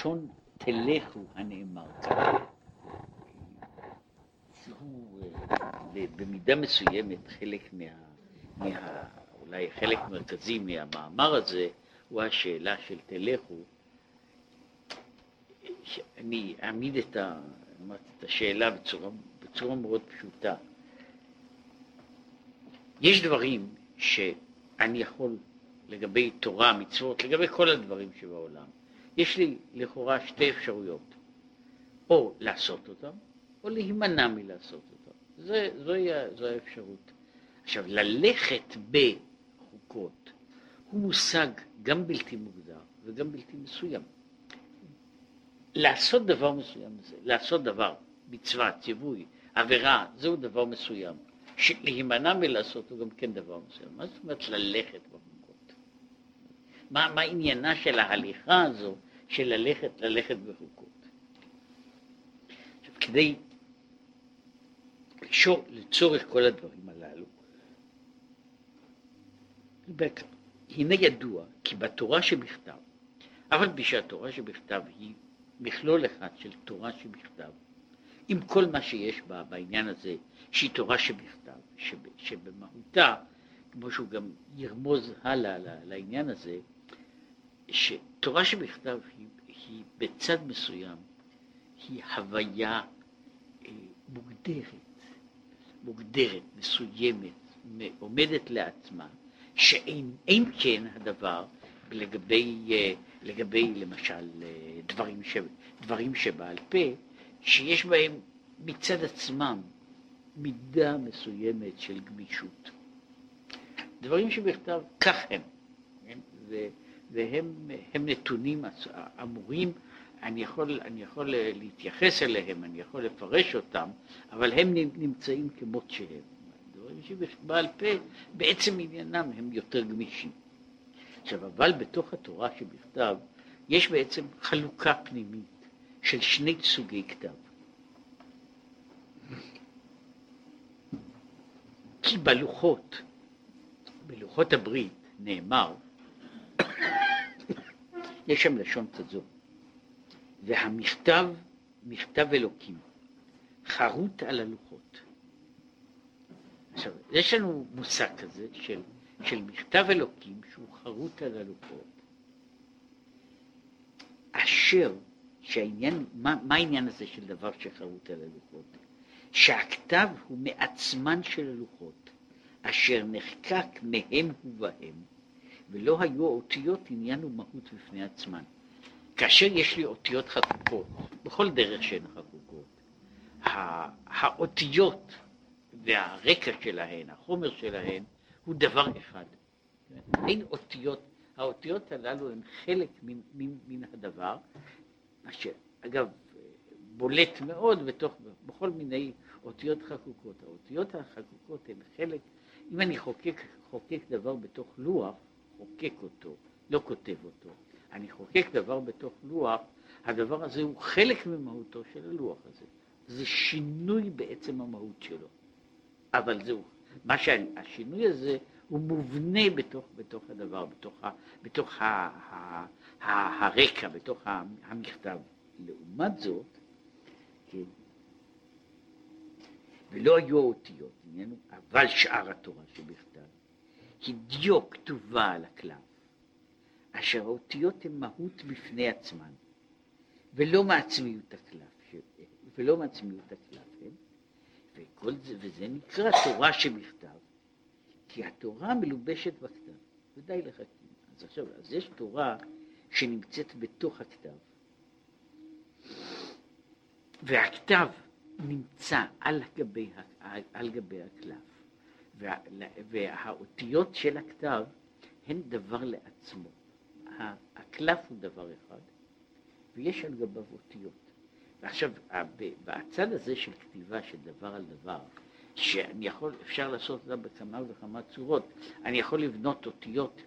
הלשון תלכו הנאמר כאן, הוא אה, במידה מסוימת חלק מה, מה... אולי חלק מרכזי מהמאמר הזה הוא השאלה של תלכו. אני אעמיד את, ה, את השאלה בצורה, בצורה מאוד פשוטה. יש דברים שאני יכול לגבי תורה, מצוות, לגבי כל הדברים שבעולם. יש לי לכאורה שתי אפשרויות, או לעשות אותם, או להימנע מלעשות אותם. זה, זוהי, זוהי האפשרות. עכשיו, ללכת בחוקות הוא מושג גם בלתי מוגדר וגם בלתי מסוים. לעשות דבר מסוים, לעשות דבר, מצווה, ציווי, עבירה, זהו דבר מסוים. להימנע מלעשות הוא גם כן דבר מסוים. מה זאת אומרת ללכת? מה, מה עניינה של ההליכה הזו של ללכת, ללכת בחוקות? עכשיו, כדי לקשור לצורך כל הדברים הללו, הנה ידוע כי בתורה שבכתב, אבל בשהתורה שבכתב היא מכלול אחד של תורה שבכתב, עם כל מה שיש בה בעניין הזה, שהיא תורה שבכתב, שב, שבמהותה, כמו שהוא גם ירמוז הלאה לעניין הזה, שתורה שבכתב היא, היא בצד מסוים, היא הוויה אה, מוגדרת, מוגדרת, מסוימת, עומדת לעצמה, שאין כן הדבר לגבי, אה, לגבי למשל אה, דברים, ש, דברים שבעל פה, שיש בהם מצד עצמם מידה מסוימת של גמישות. דברים שבכתב כך הם, כן? והם נתונים אמורים, אני יכול, אני יכול להתייחס אליהם, אני יכול לפרש אותם, אבל הם נמצאים כמות שהם. דברים שבעל פה בעצם עניינם הם יותר גמישים. עכשיו, אבל בתוך התורה שבכתב יש בעצם חלוקה פנימית של שני סוגי כתב. כי בלוחות, בלוחות הברית נאמר, יש שם לשון כזו, והמכתב, מכתב אלוקים, חרוט על הלוחות. עכשיו, יש לנו מושג כזה של, של מכתב אלוקים שהוא חרוט על הלוחות, אשר, שהעניין, מה, מה העניין הזה של דבר שחרוט על הלוחות? שהכתב הוא מעצמן של הלוחות, אשר נחקק מהם ובהם, ולא היו האותיות עניין ומהות בפני עצמן. כאשר יש לי אותיות חקוקות, בכל דרך שהן חקוקות, האותיות והרקע שלהן, החומר שלהן, הוא דבר אחד. אין אותיות, האותיות הללו הן חלק מן, מן, מן הדבר, אשר, אגב, בולט מאוד בתוך, בכל מיני אותיות חקוקות. האותיות החקוקות הן חלק, אם אני חוקק, חוקק דבר בתוך לוח, חוקק אותו, לא כותב אותו, אני חוקק דבר בתוך לוח, הדבר הזה הוא חלק ממהותו של הלוח הזה. זה שינוי בעצם המהות שלו. אבל זהו, מה שהשינוי הזה הוא מובנה בתוך, בתוך הדבר, בתוך, ה, בתוך ה, ה, ה, הרקע, בתוך המכתב. לעומת זאת, כן, ולא היו האותיות, אבל שאר התורה שבכתב, היא כתובה על הקלף, אשר האותיות הן מהות בפני עצמן, ולא מעצמיות הקלף, ולא מעצמיות הקלף, כן? וכל זה, וזה נקרא תורה שבכתב, כי התורה מלובשת בכתב, ודי לחכים. אז עכשיו, אז יש תורה שנמצאת בתוך הכתב, והכתב נמצא על גבי, על גבי הקלף, וה, והאותיות של הכתב הן דבר לעצמו. הקלף הוא דבר אחד, ויש על גביו אותיות. ועכשיו, בצד הזה של כתיבה של דבר על דבר, שאני יכול, אפשר לעשות אותה בכמה וכמה צורות, אני יכול לבנות אותיות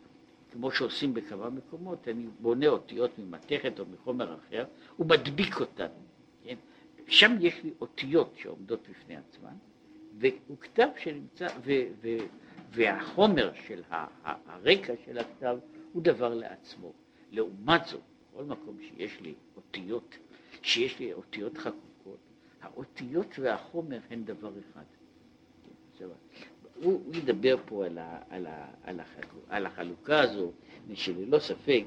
כמו שעושים בכמה מקומות, אני בונה אותיות ממתכת או מחומר אחר ומדביק אותן. כן? שם יש לי אותיות שעומדות בפני עצמן, והוא כתב שנמצא, ו, ו, והחומר של הרקע של הכתב הוא דבר לעצמו. לעומת זאת, בכל מקום שיש לי אותיות, שיש לי אותיות חקוקות, האותיות והחומר הן דבר אחד. הוא, הוא ידבר פה על, ה, על, ה, על, ה, על החלוקה הזו, ושללא ספק,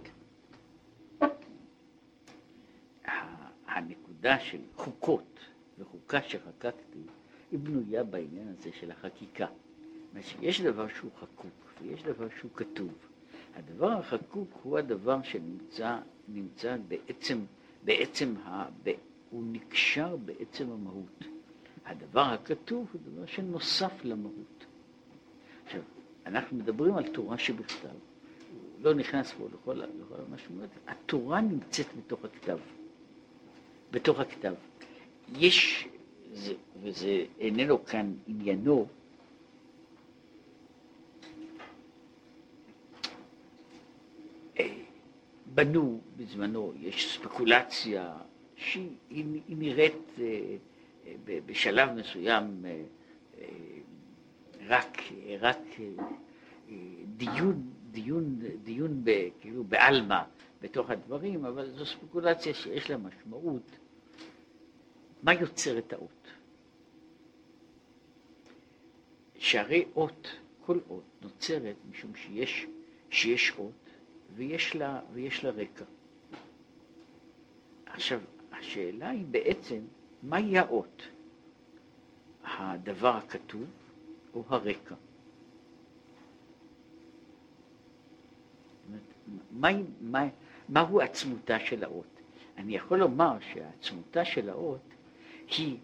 הנקודה של חוקות וחוקה שחקקתי, היא בנויה בעניין הזה של החקיקה. יש דבר שהוא חקוק ויש דבר שהוא כתוב. הדבר החקוק הוא הדבר שנמצא נמצא בעצם, בעצם ה, ב, הוא נקשר בעצם המהות. הדבר הכתוב הוא דבר שנוסף למהות. עכשיו, אנחנו מדברים על תורה שבכתב. לא נכנס פה לכל, לכל המשמעות. התורה נמצאת בתוך הכתב. בתוך הכתב. יש, זה, וזה איננו כאן עניינו, בנו בזמנו, יש ספקולציה שהיא נראית אה, אה, בשלב מסוים אה, רק, רק דיון, דיון, דיון ב, כאילו בעלמא בתוך הדברים, אבל זו ספקולציה שיש לה משמעות. מה יוצר את האות? שהרי אות, כל אות נוצרת משום שיש, שיש אות ויש לה, ויש לה רקע. עכשיו, השאלה היא בעצם, מהי האות? הדבר הכתוב או הרקע? מהי, מה, מהו עצמותה של האות? אני יכול לומר שעצמותה של האות היא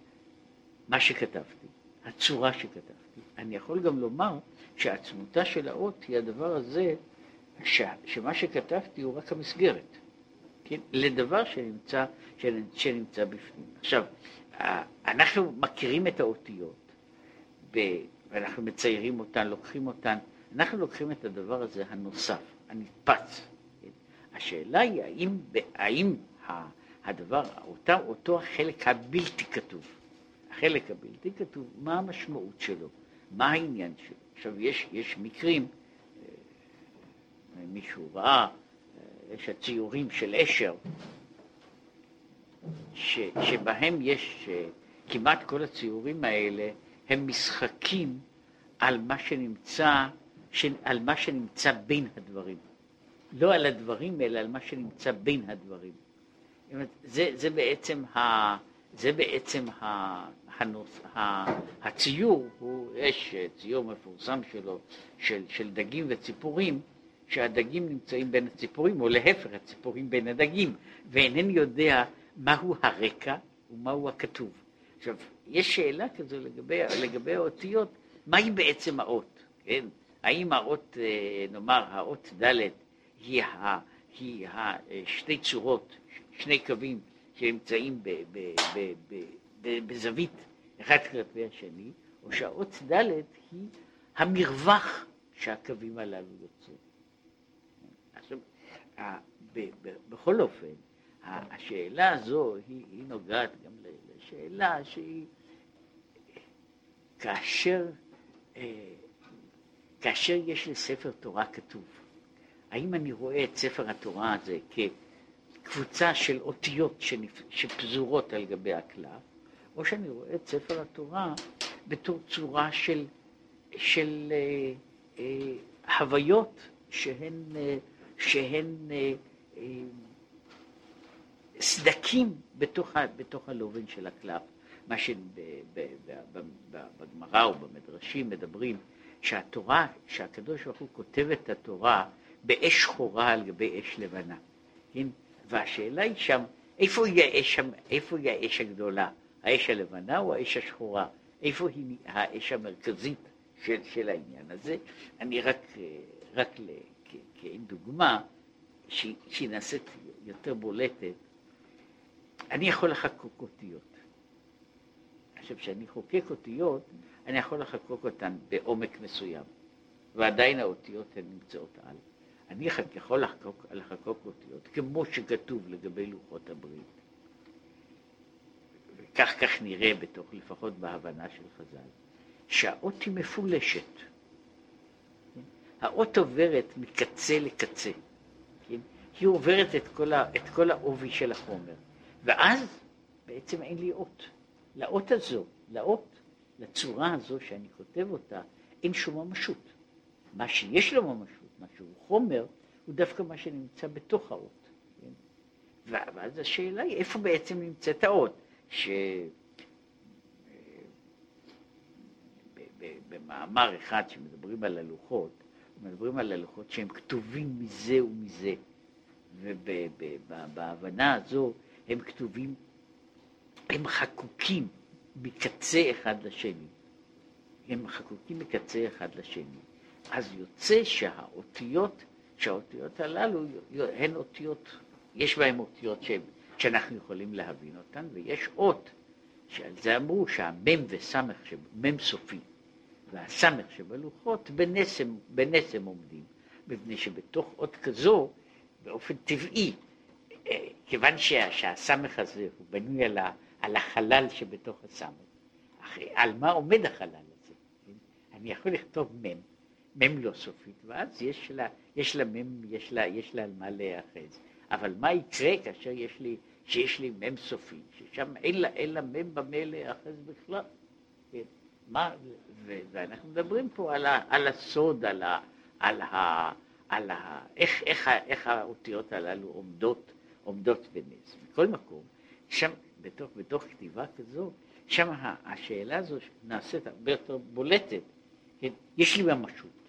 מה שכתבתי, הצורה שכתבתי. אני יכול גם לומר שעצמותה של האות היא הדבר הזה ש, שמה שכתבתי הוא רק המסגרת, כן? לדבר שנמצא, שנמצא בפנים. עכשיו, אנחנו מכירים את האותיות, ואנחנו מציירים אותן, לוקחים אותן, אנחנו לוקחים את הדבר הזה הנוסף, הנתפס. כן? השאלה היא האם, האם הדבר, אותו, אותו החלק הבלתי כתוב, החלק הבלתי כתוב, מה המשמעות שלו, מה העניין שלו. עכשיו, יש, יש מקרים, מישהו ראה, יש הציורים של אשר, ש, שבהם יש, כמעט כל הציורים האלה הם משחקים על מה שנמצא, על מה שנמצא בין הדברים. לא על הדברים, אלא על מה שנמצא בין הדברים. זה, זה בעצם, ה, זה בעצם ה, הנוס, ה, הציור, הוא, יש ציור מפורסם שלו, של, של דגים וציפורים, שהדגים נמצאים בין הציפורים, או להפך, הציפורים בין הדגים, ואינני יודע מהו הרקע ומהו הכתוב. עכשיו, יש שאלה כזו לגבי, לגבי האותיות, מהי בעצם האות, כן? האם האות, אה, נאמר, האות ד' היא, ה, היא ה, שתי צורות, שני קווים שנמצאים בזווית אחד כלפי השני, או שהאות ד' היא המרווח שהקווים הללו יוצרים. בכל אופן, השאלה הזו היא, היא נוגעת גם לשאלה שהיא כאשר, אה, כאשר יש לספר תורה כתוב, האם אני רואה את ספר התורה הזה כקבוצה של אותיות שפזורות על גבי הקלף, או שאני רואה את ספר התורה בתור צורה של, של אה, אה, הוויות שהן אה, שהן אה, אה, סדקים בתוך, בתוך הלובן של הקלף, מה שבגמרא או במדרשים מדברים שהתורה, שהקדוש ברוך הוא כותב את התורה באש שחורה על גבי אש לבנה, כן? והשאלה היא שם, איפה היא האש, איפה היא האש הגדולה, האש הלבנה או האש השחורה? איפה היא האש המרכזית של, של העניין הזה? אני רק, רק כעין דוגמה, שהיא, שהיא נעשית יותר בולטת, אני יכול לחקוק אותיות. עכשיו, כשאני חוקק אותיות, אני יכול לחקוק אותן בעומק מסוים, ועדיין האותיות הן נמצאות על. אני יכול לחקוק, לחקוק אותיות כמו שכתוב לגבי לוחות הברית. וכך כך נראה בתוך, לפחות בהבנה של חז"ל, שהאות היא מפולשת. האות עוברת מקצה לקצה, כן? היא עוברת את כל, ה, את כל העובי של החומר, ואז בעצם אין לי אות. לאות הזו, לאות, לצורה הזו שאני כותב אותה, אין שום ממשות. מה שיש לו ממשות, מה שהוא חומר, הוא דווקא מה שנמצא בתוך האות. כן? ואז השאלה היא, איפה בעצם נמצאת האות? ש... במאמר אחד שמדברים על הלוחות, מדברים על הלוחות שהם כתובים מזה ומזה, ובהבנה הזו הם כתובים, הם חקוקים מקצה אחד לשני. הם חקוקים מקצה אחד לשני. אז יוצא שהאותיות, שהאותיות הללו הן אותיות, יש בהן אותיות שהן, שאנחנו יכולים להבין אותן, ויש אות, שעל זה אמרו שהמם וסמך, מם סופי, והסמך שבלוחות בנסם, בנסם עומדים, מפני שבתוך אות כזו, באופן טבעי, אה, כיוון שה, שהסמך הזה הוא בנוי על, ה, על החלל שבתוך הסמך, על מה עומד החלל הזה? אני יכול לכתוב מם, מם לא סופית, ואז יש לה, יש לה מם, יש לה, יש לה על מה להיאחז. אבל מה יקרה כאשר יש לי, שיש לי מם סופי, ששם אין לה, אין לה מם במה להיאחז בכלל? כן. מה, ו, ואנחנו מדברים פה על, ה, על הסוד, על, ה, על, ה, על ה, איך, איך, איך האותיות הללו עומדות, עומדות בנס. מכל מקום, שם, בתוך, בתוך כתיבה כזו, שם השאלה הזו נעשית הרבה יותר בולטת. כן? יש לי ממשות,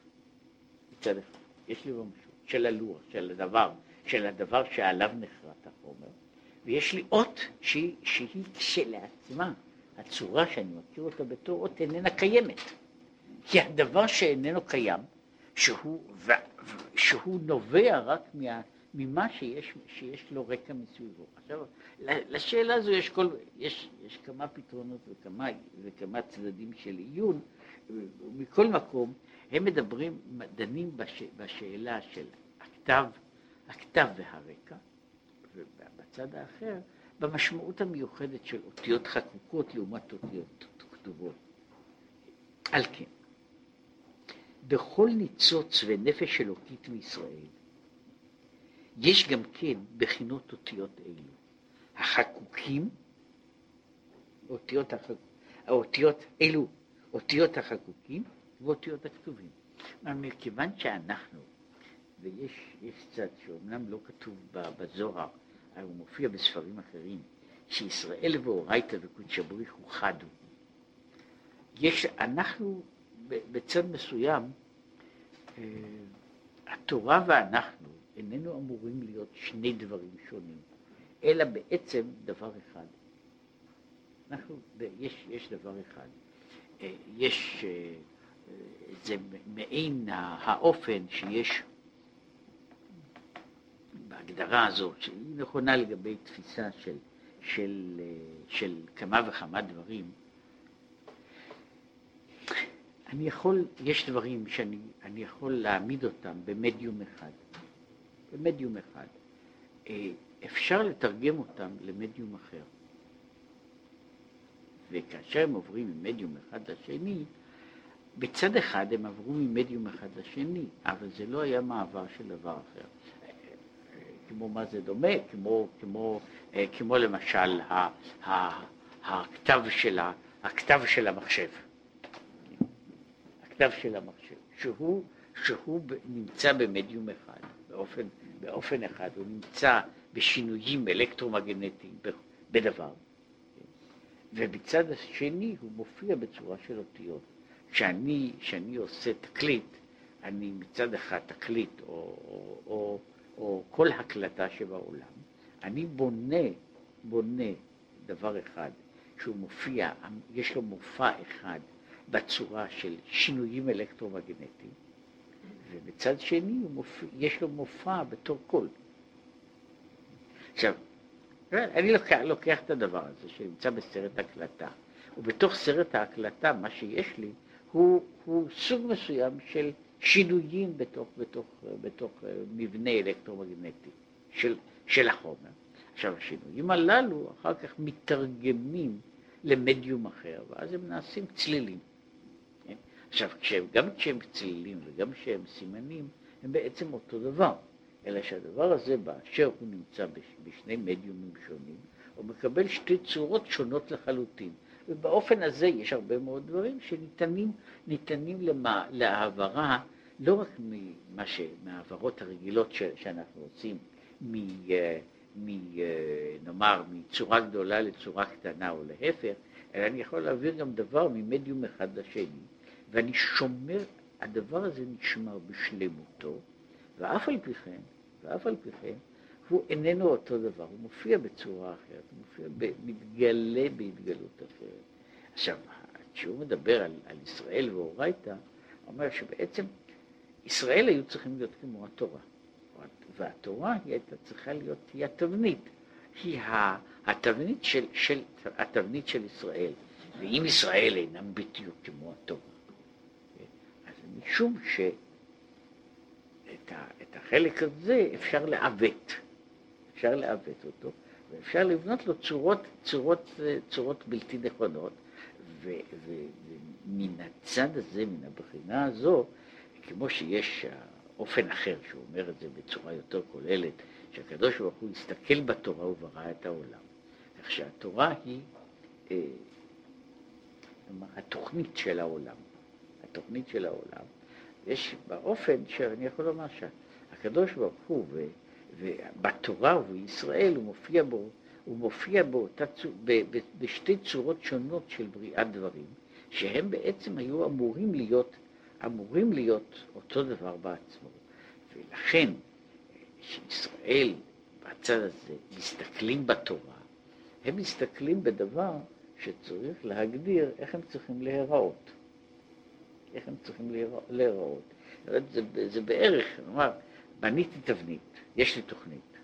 אחד, יש לי ממשות של הלוח, של הדבר, של הדבר שעליו נחרט החומר, ויש לי אות שהיא, שהיא כשלעצמה. הצורה שאני מכיר אותה בתור אות איננה קיימת. כי הדבר שאיננו קיים, שהוא, שהוא נובע רק מה, ממה שיש, שיש לו רקע מסביבו. עכשיו, לשאלה הזו יש, כל, יש, יש כמה פתרונות וכמה, וכמה צדדים של עיון. מכל מקום, הם מדברים, דנים בש, בשאלה של הכתב, הכתב והרקע, ובצד האחר, במשמעות המיוחדת של אותיות חקוקות לעומת אותיות כתובות. על כן, בכל ניצוץ ונפש אלוקית מישראל, יש גם כן בחינות אותיות אלו, החקוקים, אותיות, החק... האותיות אלו, אותיות החקוקים ואותיות הכתובים. מכיוון שאנחנו, ויש צד שאומנם לא כתוב בזוהר, הוא מופיע בספרים אחרים, שישראל ואורייתא וקודש הבריך הוא חד הוא. יש, אנחנו בצד מסוים, אה, התורה ואנחנו איננו אמורים להיות שני דברים שונים, אלא בעצם דבר אחד. אנחנו, יש, יש דבר אחד, אה, יש, אה, זה מעין האופן שיש בהגדרה הזאת, שהיא נכונה לגבי תפיסה של, של, של כמה וכמה דברים, אני יכול, יש דברים שאני יכול להעמיד אותם במדיום אחד, במדיום אחד. אה, אפשר לתרגם אותם למדיום אחר. וכאשר הם עוברים ממדיום אחד לשני, בצד אחד הם עברו ממדיום אחד לשני, אבל זה לא היה מעבר של דבר אחר. כמו מה זה דומה, כמו, כמו, אה, כמו למשל ה, ה, הכתב, של ה, הכתב של המחשב. הכתב של המחשב, שהוא, שהוא נמצא במדיום אחד, באופן, באופן אחד, הוא נמצא בשינויים אלקטרומגנטיים בדבר, ובצד השני הוא מופיע בצורה של אותיות. כשאני, כשאני עושה תקליט, אני מצד אחד תקליט או, או, או, או כל הקלטה שבעולם, אני בונה, בונה דבר אחד, שהוא מופיע, יש לו מופע אחד בצורה של שינויים אלקטרומגנטיים, ובצד שני מופיע, יש לו מופע בתור קול. עכשיו, אני לוקח, לוקח את הדבר הזה שנמצא בסרט הקלטה, ובתוך סרט ההקלטה מה שיש לי הוא, הוא סוג מסוים של שינויים בתוך, בתוך, בתוך אה, מבנה אלקטרומגנטי של, של החומר. עכשיו השינויים הללו אחר כך מתרגמים למדיום אחר, ואז הם נעשים צלילים. כן? עכשיו, כשהם, גם כשהם צלילים וגם כשהם סימנים, הם בעצם אותו דבר. אלא שהדבר הזה, באשר הוא נמצא בשני מדיומים שונים, הוא מקבל שתי צורות שונות לחלוטין. ובאופן הזה יש הרבה מאוד דברים שניתנים למה, להעברה, לא רק ממה ש, מהעברות הרגילות ש, שאנחנו עושים, מ, מ, נאמר, מצורה גדולה לצורה קטנה או להפך, אלא אני יכול להעביר גם דבר ממדיום אחד לשני, ואני שומר, הדבר הזה נשמר בשלמותו, ואף על פי כן, ואף על פי כן, הוא איננו אותו דבר, הוא מופיע בצורה אחרת, הוא מופיע, מתגלה בהתגלות אחרת. עכשיו, כשהוא מדבר על, על ישראל ואורייתא, הוא אומר שבעצם ישראל היו צריכים להיות כמו התורה, והתורה היא הייתה צריכה להיות, היא התבנית, היא התבנית של, של, התבנית של ישראל, ואם ישראל אינם בדיוק כמו התורה, אז משום שאת החלק הזה אפשר לעוות. אפשר לעוות אותו, ואפשר לבנות לו צורות, צורות, צורות בלתי נכונות, ומן הצד הזה, מן הבחינה הזו, כמו שיש אופן אחר, שהוא אומר את זה בצורה יותר כוללת, שהקדוש ברוך הוא הסתכל בתורה וברא את העולם. כך שהתורה היא אה, התוכנית של העולם. התוכנית של העולם. יש באופן שאני יכול לומר שהקדוש ברוך הוא, ובתורה ובישראל הוא מופיע בו, הוא מופיע באותה, ב, ב, בשתי צורות שונות של בריאת דברים, שהם בעצם היו אמורים להיות, אמורים להיות אותו דבר בעצמו. ולכן, כשישראל בצד הזה מסתכלים בתורה, הם מסתכלים בדבר שצריך להגדיר איך הם צריכים להיראות. איך הם צריכים להיראות. זה, זה בערך, נאמר, בניתי תבנית, יש לי תוכנית.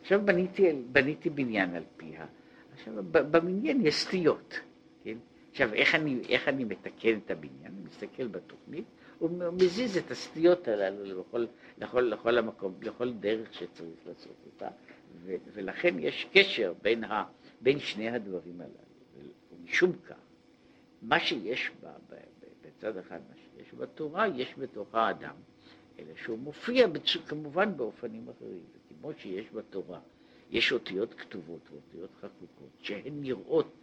עכשיו בניתי, בניתי בניין על פיה, עכשיו בבניין יש סטיות, כן? עכשיו איך אני, איך אני מתקן את הבניין? אני מסתכל בתוכנית ומזיז את הסטיות הללו לכל, לכל, לכל המקום, לכל דרך שצריך לעשות אותה, ו, ולכן יש קשר בין, ה, בין שני הדברים הללו. ומשום כך, מה שיש בה, בצד אחד, מה שיש בתורה, יש בתוך האדם. אלא שהוא מופיע בצ... כמובן באופנים אחרים, כמו שיש בתורה, יש אותיות כתובות ואותיות חקוקות, שהן נראות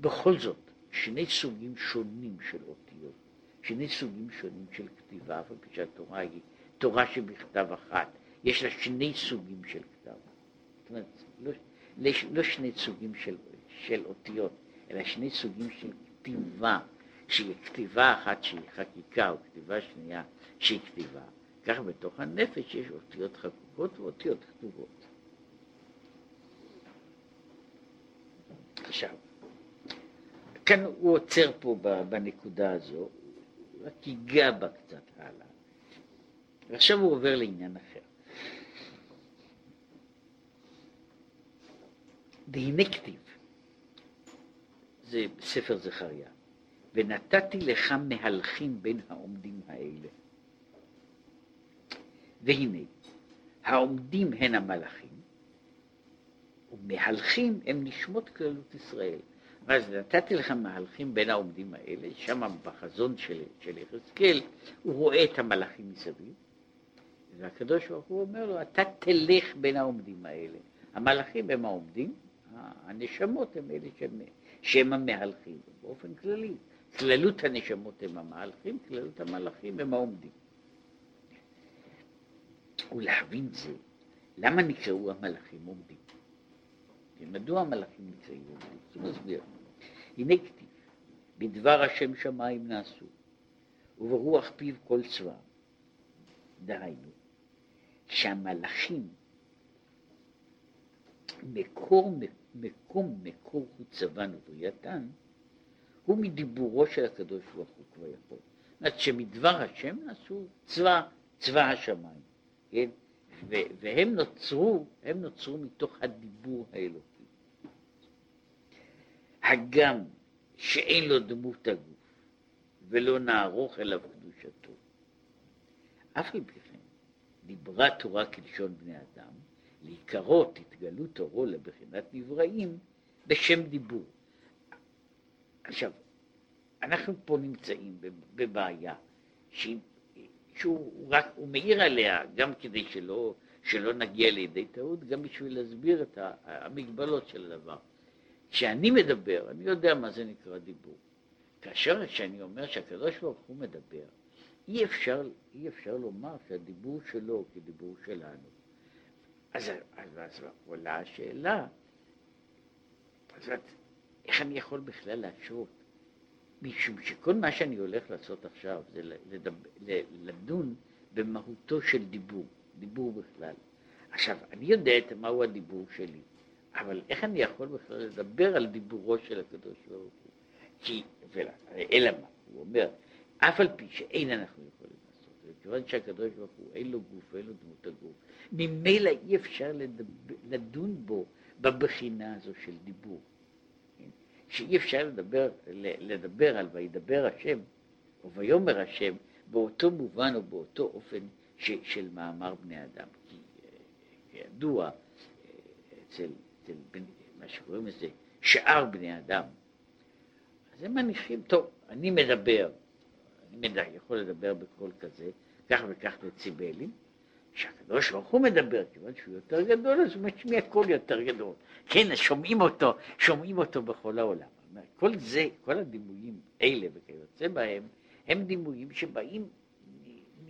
בכל זאת שני סוגים שונים של אותיות, שני סוגים שונים של כתיבה, אף על פי שהתורה היא תורה שבכתב אחת, יש לה שני סוגים של כתב. זאת אומרת, לא, לא, לא שני סוגים של, של אותיות, אלא שני סוגים של כתיבה, שהיא כתיבה אחת שהיא חקיקה, או כתיבה שנייה שהיא כתיבה. כך בתוך הנפש יש אותיות חקוקות ואותיות כתובות. עכשיו, כאן הוא עוצר פה בנקודה הזו, רק ייגע בה קצת הלאה, ועכשיו הוא עובר לעניין אחר. והנה כתיב, זה ספר זכריה, ונתתי לך מהלכים בין העומדים האלה. והנה, העומדים הן המלאכים, ומהלכים הם נשמות כללות ישראל. אז נתתי לך מהלכים בין העומדים האלה, שם בחזון של, של יחזקאל, הוא רואה את המלאכים מסביב, והקדוש ברוך הוא אומר לו, אתה תלך בין העומדים האלה. המלאכים הם העומדים, הנשמות הם אלה שהם, שהם המהלכים, באופן כללי. כללות הנשמות הם המהלכים, כללות המלאכים הם העומדים. ולהבין זה, למה נקראו המלאכים עומדים? מדוע המלאכים נקראו עומדים? זה מסביר. הנה כתיב, בדבר השם שמיים נעשו, וברוח פיו כל צבא. דהיינו, שהמלאכים, מקור, מקום מקור הוא צבן ובריאתן, הוא מדיבורו של הקדוש ברוך הוא כבר יכול. זאת אומרת שמדבר השם נעשו צבא, צבא השמיים. כן? והם נוצרו, הם נוצרו מתוך הדיבור האלוקי. הגם שאין לו דמות הגוף ולא נערוך אליו קדושתו. אף על פי כן דיברה תורה כלשון בני אדם, לעיקרו תתגלו תורו לבחינת נבראים בשם דיבור. עכשיו, אנחנו פה נמצאים בבעיה שהיא שהוא רק, הוא מעיר עליה, גם כדי שלא, שלא נגיע לידי טעות, גם בשביל להסביר את המגבלות של הדבר. כשאני מדבר, אני יודע מה זה נקרא דיבור. כאשר כשאני אומר שהקדוש ברוך הוא מדבר, אי אפשר, אי אפשר לומר שהדיבור שלו הוא כדיבור שלנו. אז, אז, אז עולה השאלה, אז איך אני יכול בכלל להשרות? משום שכל מה שאני הולך לעשות עכשיו זה לדבר, לדון במהותו של דיבור, דיבור בכלל. עכשיו, אני יודע את מהו הדיבור שלי, אבל איך אני יכול בכלל לדבר על דיבורו של הקדוש ברוך הוא? כי, אלא מה? הוא אומר, אף על פי שאין אנחנו יכולים לעשות, וכיוון שהקדוש ברוך הוא אין לו גוף ואין לו דמות הגוף, ממילא אי אפשר לדבר, לדון בו בבחינה הזו של דיבור. שאי אפשר לדבר, לדבר על וידבר השם, או ויאמר השם, באותו מובן או באותו אופן ש, של מאמר בני אדם. כי כידוע, אצל, אצל בני, מה שקוראים לזה שאר בני אדם, אז הם מניחים, טוב, אני מדבר, אני מדע, יכול לדבר בקול כזה, כך וכך דציבלים, כשהקדוש ברוך הוא מדבר, כיוון שהוא יותר גדול, אז הוא משמיע קול יותר גדול. כן, שומעים אותו, שומעים אותו בכל העולם. כל זה, כל הדימויים אלה וכיוצא בהם, הם דימויים שבאים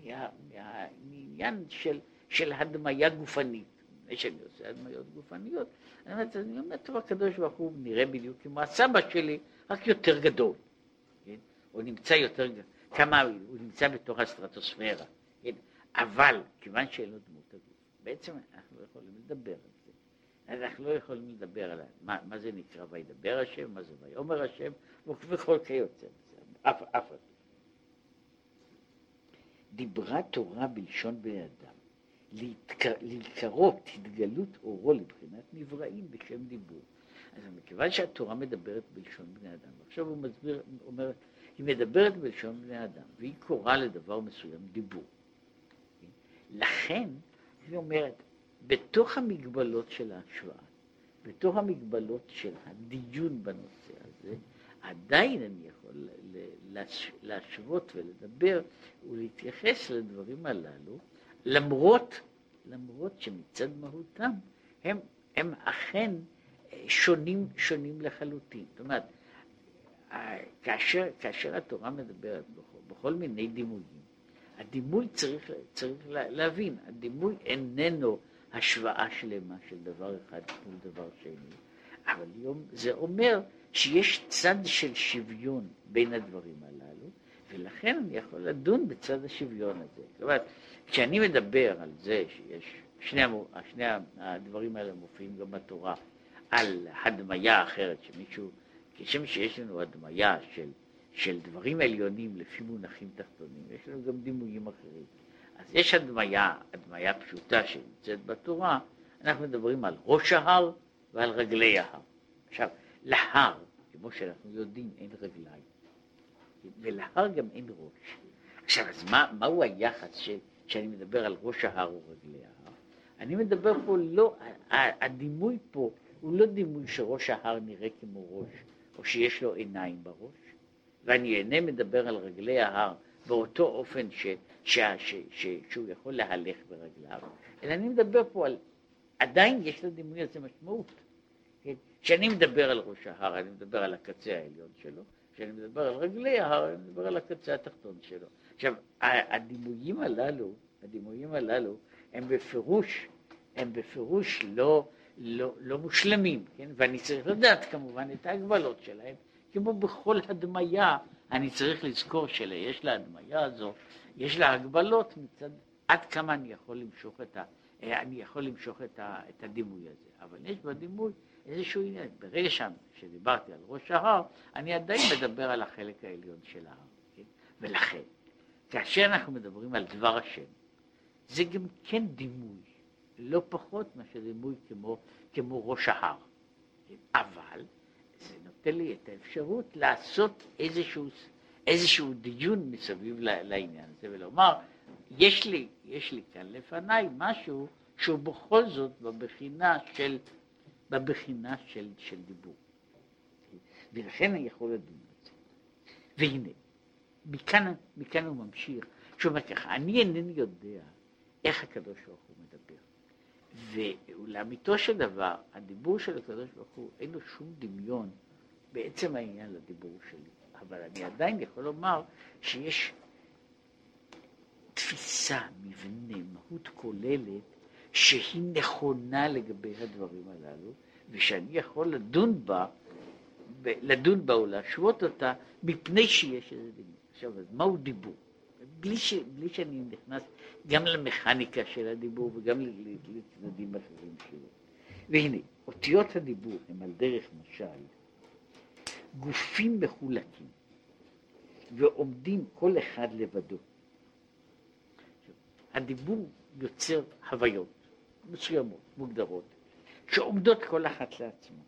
מעניין של, של הדמיה גופנית. לפני שאני עושה הדמיות גופניות, אני אומרת, אני אומר, טוב, הקדוש ברוך הוא נראה בדיוק כמו הסבא שלי, רק יותר גדול. כן? הוא נמצא יותר, כמה, הוא נמצא בתוך הסטרטוספירה. כן? אבל כיוון שאין לו דמות הגוף, בעצם אנחנו לא יכולים לדבר על זה. אנחנו לא יכולים לדבר על מה, מה זה נקרא וידבר השם, מה זה ויאמר השם, וכל כיוצא בזה, אף אף דיברה תורה בלשון בני אדם, להיקרות התגלות אורו לבחינת נבראים בשם דיבור. אז מכיוון שהתורה מדברת בלשון בני אדם, עכשיו הוא מסביר, אומר, היא מדברת בלשון בני אדם, והיא קוראה לדבר מסוים דיבור. לכן, היא אומרת, בתוך המגבלות של ההשוואה, בתוך המגבלות של הדיון בנושא הזה, עדיין אני יכול להשוות ולדבר ולהתייחס לדברים הללו, למרות, למרות שמצד מהותם הם, הם אכן שונים, שונים לחלוטין. זאת אומרת, כאשר, כאשר התורה מדברת בכל, בכל מיני דימויים, הדימוי צריך, צריך להבין, הדימוי איננו השוואה שלמה של דבר אחד מול דבר שני, אבל זה אומר שיש צד של שוויון בין הדברים הללו, ולכן אני יכול לדון בצד השוויון הזה. אומרת, כשאני מדבר על זה שיש, שני, שני הדברים האלה מופיעים גם בתורה, על הדמיה אחרת, שמישהו, כשם שיש לנו הדמיה של של דברים עליונים לפי מונחים תחתונים, יש לנו גם דימויים אחרים. אז יש הדמיה, הדמיה פשוטה שנמצאת בתורה, אנחנו מדברים על ראש ההר ועל רגלי ההר. עכשיו, להר, כמו שאנחנו יודעים, אין רגליים, ולהר גם אין ראש. עכשיו, אז מה, מהו היחס של, שאני מדבר על ראש ההר או רגלי ההר? אני מדבר פה לא, הדימוי פה הוא לא דימוי שראש ההר נראה כמו ראש, או שיש לו עיניים בראש, ואני אינני מדבר על רגלי ההר באותו אופן ש, ש, ש, ש, שהוא יכול להלך ברגליו, אלא אני מדבר פה על, עדיין יש לדימוי הזה משמעות. כן? כשאני מדבר על ראש ההר, אני מדבר על הקצה העליון שלו, כשאני מדבר על רגלי ההר, אני מדבר על הקצה התחתון שלו. עכשיו, הדימויים הללו, הדימויים הללו, הם בפירוש, הם בפירוש לא, לא, לא מושלמים, כן? ואני צריך לדעת כמובן את ההגבלות שלהם, כמו בכל הדמיה, אני צריך לזכור שיש להדמיה הזו, יש לה הגבלות מצד עד כמה אני יכול למשוך את, ה, אני יכול למשוך את, ה, את הדימוי הזה. אבל יש בדימוי איזשהו עניין. ברגע שדיברתי על ראש ההר, אני עדיין מדבר על החלק העליון של ההר. כן? ולכן, כאשר אנחנו מדברים על דבר השם, זה גם כן דימוי, לא פחות מאשר דימוי כמו, כמו ראש ההר. כן? אבל זה נותן לי את האפשרות לעשות איזשהו, איזשהו דיון מסביב לעניין הזה ולומר, יש לי, יש לי כאן לפניי משהו שהוא בכל זאת בבחינה של, בבחינה של, של דיבור. ולכן אני יכול לדון בזה. והנה, מכאן, מכאן הוא ממשיך, שאומר ככה, אני אינני יודע איך הקדוש ברוך הוא מדבר. ולאמיתו של דבר, הדיבור של הקדוש ברוך הוא, אין לו שום דמיון בעצם העניין לדיבור שלי. אבל אני עדיין יכול לומר שיש תפיסה, מבנה, מהות כוללת, שהיא נכונה לגבי הדברים הללו, ושאני יכול לדון בה, לדון בה או להשוות אותה, מפני שיש איזה דיבור. עכשיו, אז מהו דיבור? בלי, ש, בלי שאני נכנס גם למכניקה של הדיבור וגם לצדדים אחרים שלו. והנה, אותיות הדיבור הם על דרך משל גופים מחולקים ועומדים כל אחד לבדו. הדיבור יוצר הוויות מסוימות, מוגדרות, שעומדות כל אחת לעצמה.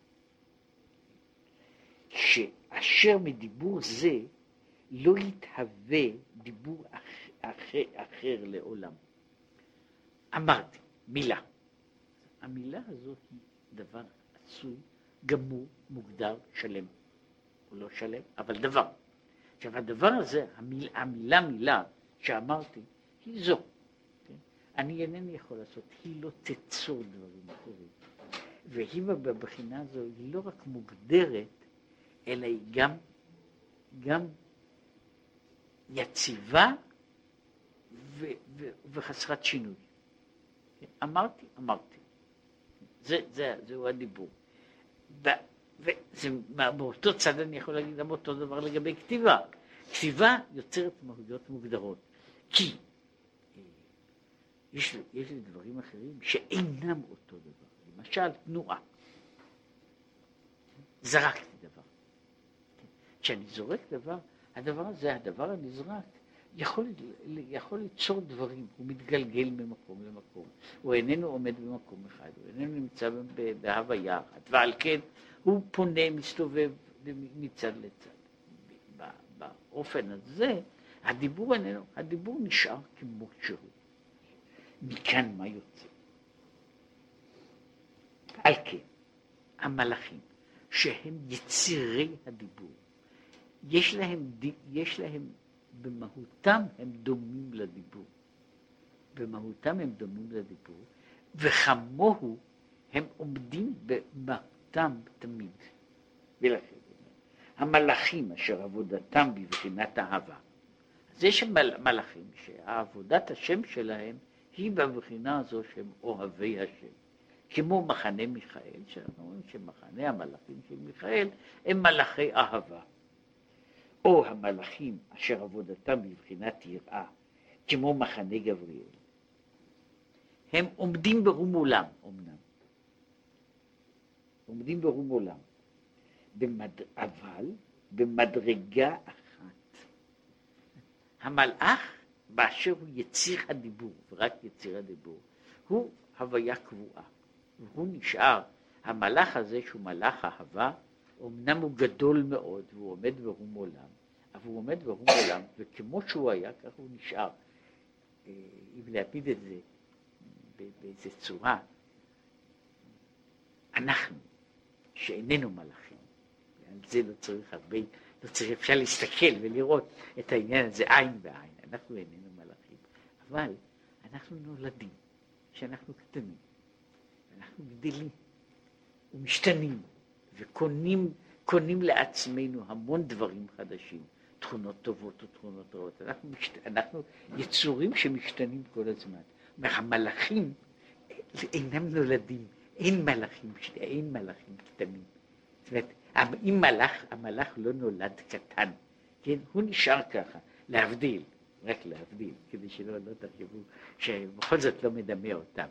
שאשר מדיבור זה לא יתהווה דיבור אחר, אחר, אחר לעולם. אמרתי, מילה. המילה הזאת היא דבר עשוי, גמור, מוגדר, שלם. הוא לא שלם, אבל דבר. עכשיו הדבר הזה, המיל, המילה מילה שאמרתי, היא זו. כן? אני אינני יכול לעשות, היא לא תצור דברים אחרים. והיא בבחינה הזו היא לא רק מוגדרת, אלא היא גם, גם יציבה ו, ו, וחסרת שינוי. כן? אמרתי, אמרתי. זה, זה, זהו הדיבור. ובאותו צד אני יכול להגיד גם אותו דבר לגבי כתיבה. כתיבה יוצרת מהויות מוגדרות. כי אה, יש, יש לי דברים אחרים שאינם אותו דבר. למשל, תנועה. זרקתי דבר. כשאני זורק דבר, הדבר הזה, הדבר הנזרק, יכול, יכול ליצור דברים, הוא מתגלגל ממקום למקום, הוא איננו עומד במקום אחד, הוא איננו נמצא בהוויה אחת, ועל כן הוא פונה, מסתובב מצד לצד. באופן הזה, הדיבור איננו, הדיבור נשאר כמו שהוא. מכאן מה יוצא? על כן, המלאכים, שהם יצירי הדיבור, יש להם, יש להם, במהותם הם דומים לדיבור. במהותם הם דומים לדיבור, וכמוהו הם עומדים במהותם תמיד. ולכן, המלאכים אשר עבודתם בבחינת אהבה. אז יש מלאכים שעבודת השם שלהם היא בבחינה הזו שהם אוהבי השם. כמו מחנה מיכאל, שאנחנו אומרים שמחנה המלאכים של מיכאל הם מלאכי אהבה. או המלאכים אשר עבודתם בבחינת יראה, כמו מחנה גבריאל, הם עומדים ברום עולם, אמנם. עומדים ברום עולם, במד... אבל במדרגה אחת. המלאך באשר הוא יציר הדיבור, ורק יציר הדיבור, הוא הוויה קבועה. והוא נשאר, המלאך הזה שהוא מלאך אהבה, אמנם הוא גדול מאוד והוא עומד ברום עולם, אבל הוא עומד ברום עולם, וכמו שהוא היה, כך הוא נשאר. אה, אם להפיד את זה באיזה צורה, אנחנו, שאיננו מלאכים, על זה לא צריך הרבה, לא צריך, אפשר להסתכל ולראות את העניין הזה עין בעין, אנחנו איננו מלאכים, אבל אנחנו נולדים, שאנחנו קטנים, אנחנו גדלים ומשתנים וקונים קונים לעצמנו המון דברים חדשים, תכונות טובות ותכונות רעות. אנחנו, משת... אנחנו יצורים שמשתנים כל הזמן. המלאכים אינם נולדים, אין מלאכים, אין מלאכים קטנים. זאת אומרת, אם מלאך, המלאך לא נולד קטן, כן, הוא נשאר ככה, להבדיל, רק להבדיל, כדי שלא לא תחשבו שבכל זאת לא מדמה אותם.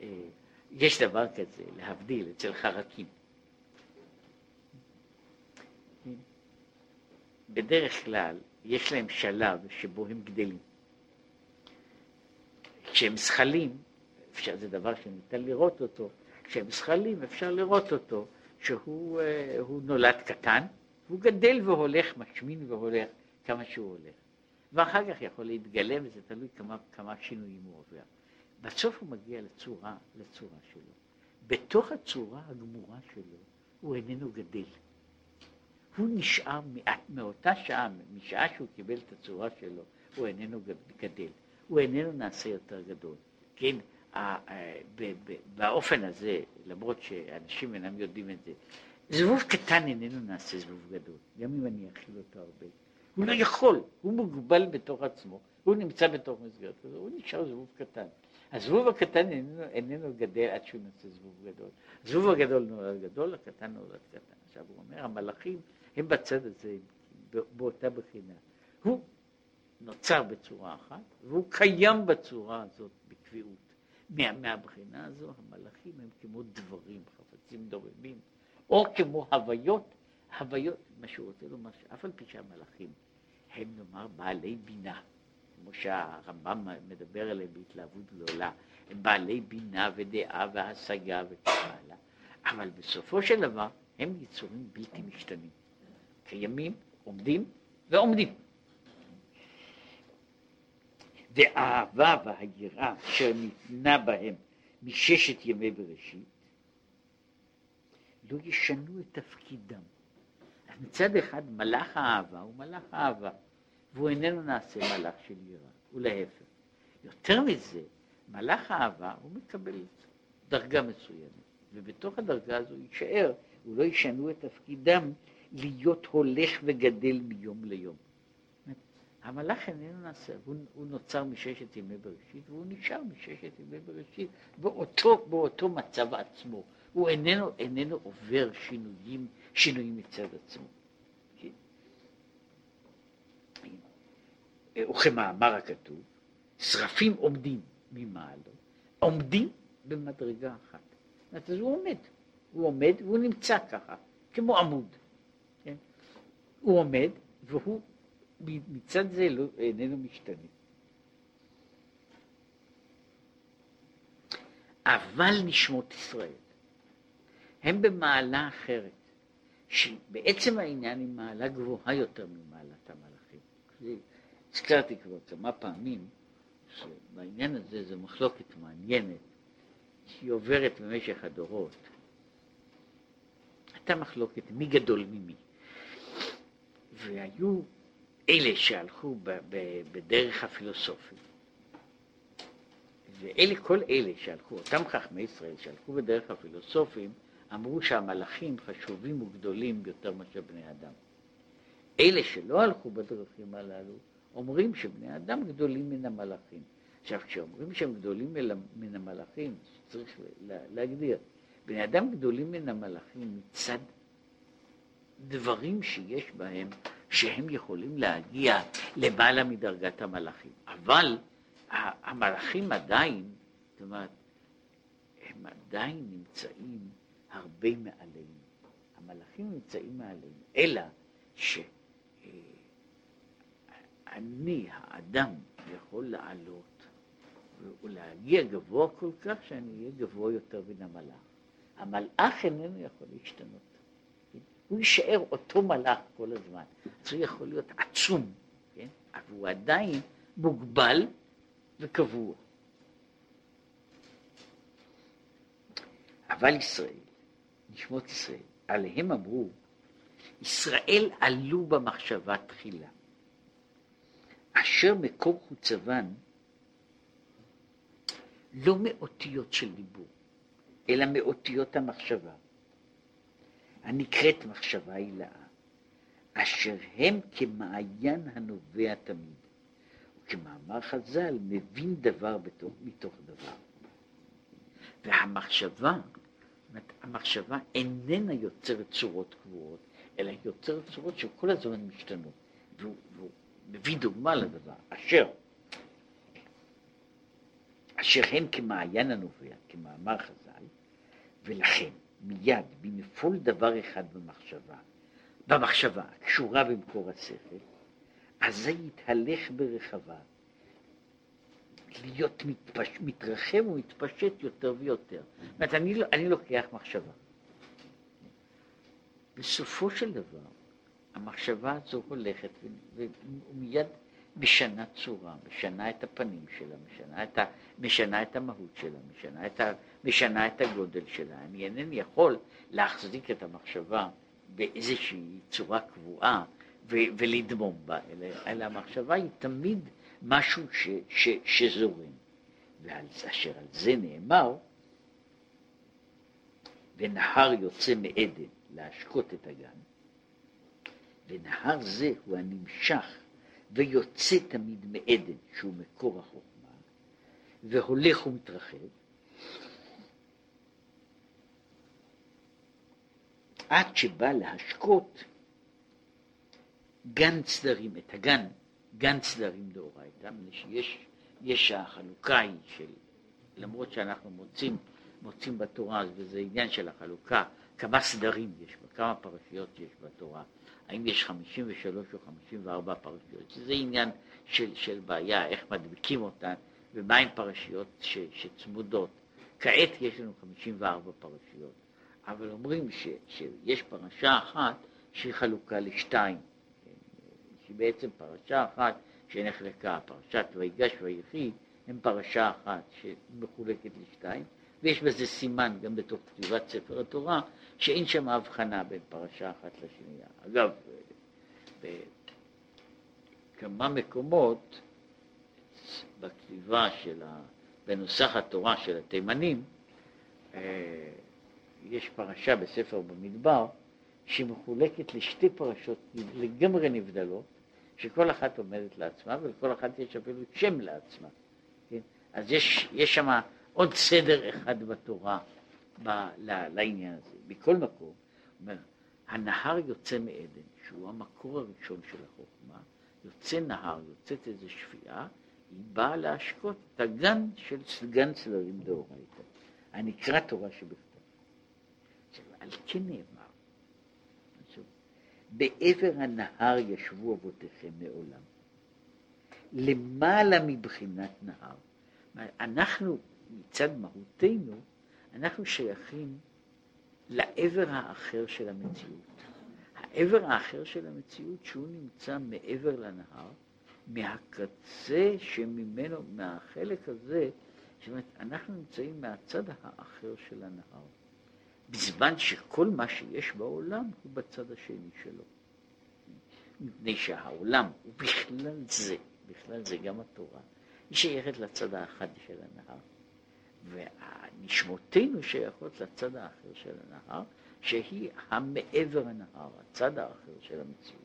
אה, יש דבר כזה, להבדיל, אצל חרקים. בדרך כלל יש להם שלב שבו הם גדלים. כשהם זכלים, אפשר, זה דבר שניתן לראות אותו, כשהם זכלים אפשר לראות אותו שהוא אה, נולד קטן, והוא גדל והולך, משמין והולך כמה שהוא הולך. ואחר כך יכול להתגלם, וזה תלוי כמה, כמה שינויים הוא עובר. בסוף הוא מגיע לצורה, לצורה שלו. בתוך הצורה הגמורה שלו הוא איננו גדל. הוא נשאר מעט, מאותה שעה, משעה שהוא קיבל את הצורה שלו, הוא איננו גדל, הוא איננו נעשה יותר גדול, כן, באופן הזה, למרות שאנשים אינם יודעים את זה, זבוב קטן איננו נעשה זבוב גדול, גם אם אני אכיל אותו הרבה. הוא לא יכול, הוא מוגבל בתוך עצמו, הוא נמצא בתוך מסגרת כזו, הוא נשאר זבוב קטן. הזבוב הקטן איננו, איננו גדל עד שהוא נעשה זבוב גדול. הזבוב הגדול נולד גדול, הקטן נולד קטן. עכשיו הוא אומר, המלאכים הם בצד הזה באותה בחינה. הוא נוצר בצורה אחת, והוא קיים בצורה הזאת בקביעות. מה, מהבחינה הזו המלאכים הם כמו דברים, חפצים דוממים, או כמו הוויות, הוויות, מה שהוא רוצה לומר, שאף על פי שהמלאכים הם נאמר בעלי בינה, כמו שהרמב"ם מדבר עליהם בהתלהבות גדולה, הם בעלי בינה ודעה והשגה וכך הלאה, אבל בסופו של דבר הם יצורים בלתי משתנים, קיימים, עומדים ועומדים. והאהבה והיראה אשר ניתנה בהם מששת ימי בראשית, לא ישנו את תפקידם. מצד אחד מלאך האהבה הוא מלאך האהבה, והוא איננו נעשה מלאך של יראה, ולהפך. יותר מזה, מלאך האהבה הוא מקבל דרגה מסוימת, ובתוך הדרגה הזו יישאר, הוא לא ישנו את תפקידם להיות הולך וגדל מיום ליום. המלאך איננו נעשה, הוא, הוא נוצר מששת ימי בראשית והוא נשאר מששת ימי בראשית באותו, באותו מצב עצמו. הוא איננו, איננו עובר שינויים, שינויים מצד עצמו. כן. וכמאמר הכתוב, שרפים עומדים ממעלו, עומדים במדרגה אחת. אז הוא עומד, הוא עומד והוא נמצא ככה, כמו עמוד. כן? הוא עומד והוא מצד זה לא, איננו משתנה. אבל נשמות ישראל הם במעלה אחרת, שבעצם העניין היא מעלה גבוהה יותר ממעלת המלאכים. הזכרתי כבר כמה פעמים שבעניין הזה זו מחלוקת מעניינת שהיא עוברת במשך הדורות. הייתה מחלוקת מי גדול ממי. והיו אלה שהלכו בדרך הפילוסופית, ואלה, כל אלה שהלכו, אותם חכמי ישראל שהלכו בדרך הפילוסופים, אמרו שהמלאכים חשובים וגדולים יותר מאשר בני אדם. אלה שלא הלכו בדרכים הללו, אומרים שבני אדם גדולים מן המלאכים. עכשיו, כשאומרים שהם גדולים מן המלאכים, צריך להגדיר, בני אדם גדולים מן המלאכים מצד דברים שיש בהם שהם יכולים להגיע למעלה מדרגת המלאכים. אבל המלאכים עדיין, זאת אומרת, הם עדיין נמצאים הרבה מעלינו. המלאכים נמצאים מעלינו, אלא שאני, האדם, יכול לעלות ולהגיע גבוה כל כך שאני אהיה גבוה יותר מן המלאך. המלאך איננו יכול להשתנות. הוא יישאר אותו מלאך כל הזמן. אז הוא יכול להיות עצום, כן? אבל הוא עדיין מוגבל וקבוע. אבל ישראל, נשמות ישראל, עליהם אמרו, ישראל עלו במחשבה תחילה, אשר מקור חוצבן לא מאותיות של דיבור, אלא מאותיות המחשבה. הנקראת מחשבה הילאה, אשר הם כמעיין הנובע תמיד. וכמאמר חז"ל, מבין דבר בתוך, מתוך דבר. והמחשבה, המחשבה איננה יוצרת צורות קבועות, אלא יוצרת צורות שכל הזמן משתנות. והוא, והוא מביא דוגמה לדבר, אשר, אשר הם כמעיין הנובע, כמאמר חז"ל, ולכן מיד בנפול דבר אחד במחשבה, במחשבה קשורה במקור השכל, אזי יתהלך ברחבה, להיות מתפש, מתרחב ומתפשט יותר ויותר. זאת אומרת, אני, לא, אני לוקח מחשבה. בסופו של דבר, המחשבה הזו הולכת ומיד משנה צורה, משנה את הפנים שלה, משנה את, ה, משנה את המהות שלה, משנה את, משנה את הגודל שלה. אני אינני יכול להחזיק את המחשבה באיזושהי צורה קבועה ו, ולדמום בה, אלא, אלא המחשבה היא תמיד משהו ש, ש, שזורם. ועל אשר על זה נאמר, ונהר יוצא מעדן להשקות את הגן, ונהר זה הוא הנמשך ויוצא תמיד מעדן, שהוא מקור החוכמה, והולך ומתרחב, עד שבא להשקות גן צדרים, את הגן, גן צדרים דאורייתא, שיש יש החלוקה היא של, למרות שאנחנו מוצאים, מוצאים בתורה, וזה עניין של החלוקה, כמה סדרים יש כמה פרשיות יש בתורה, האם יש 53 או 54 פרשיות, שזה עניין של, של בעיה, איך מדביקים אותן, ומהן פרשיות ש, שצמודות. כעת יש לנו 54 פרשיות, אבל אומרים ש, שיש פרשה אחת שהיא חלוקה לשתיים, שהיא בעצם פרשה אחת שנחלקה, פרשת ויגש ויחי, הם פרשה אחת שמחולקת לשתיים, ויש בזה סימן גם בתוך כתיבת ספר התורה, שאין שם הבחנה בין פרשה אחת לשנייה. אגב, בכמה מקומות בכתיבה של, ה... בנוסח התורה של התימנים, אה, יש פרשה בספר במדבר שמחולקת לשתי פרשות לגמרי נבדלות, שכל אחת עומדת לעצמה ולכל אחת יש אפילו שם לעצמה. כן? אז יש, שם עוד סדר אחד בתורה ב, ל, לעניין הזה. מכל מקום, אומר, הנהר יוצא מעדן, שהוא המקור הראשון של החוכמה, יוצא נהר, יוצאת איזו שפיעה, היא באה להשקות את הגן של גן צללים דאורייתא, הנקרא תורה שבכתב. על כן נאמר בעבר הנהר ישבו אבותיכם מעולם. למעלה מבחינת נהר. אנחנו, מצד מהותנו, אנחנו שייכים לעבר האחר של המציאות. העבר האחר של המציאות שהוא נמצא מעבר לנהר, מהקצה שממנו, מהחלק הזה, זאת אומרת, אנחנו נמצאים מהצד האחר של הנהר. בזמן שכל מה שיש בעולם הוא בצד השני שלו. מפני שהעולם, ובכלל זה, בכלל זה גם התורה, היא שייכת לצד האחד של הנהר, ונשמותינו שייכות לצד האחר של הנהר, שהיא המעבר הנהר, הצד האחר של המציאות.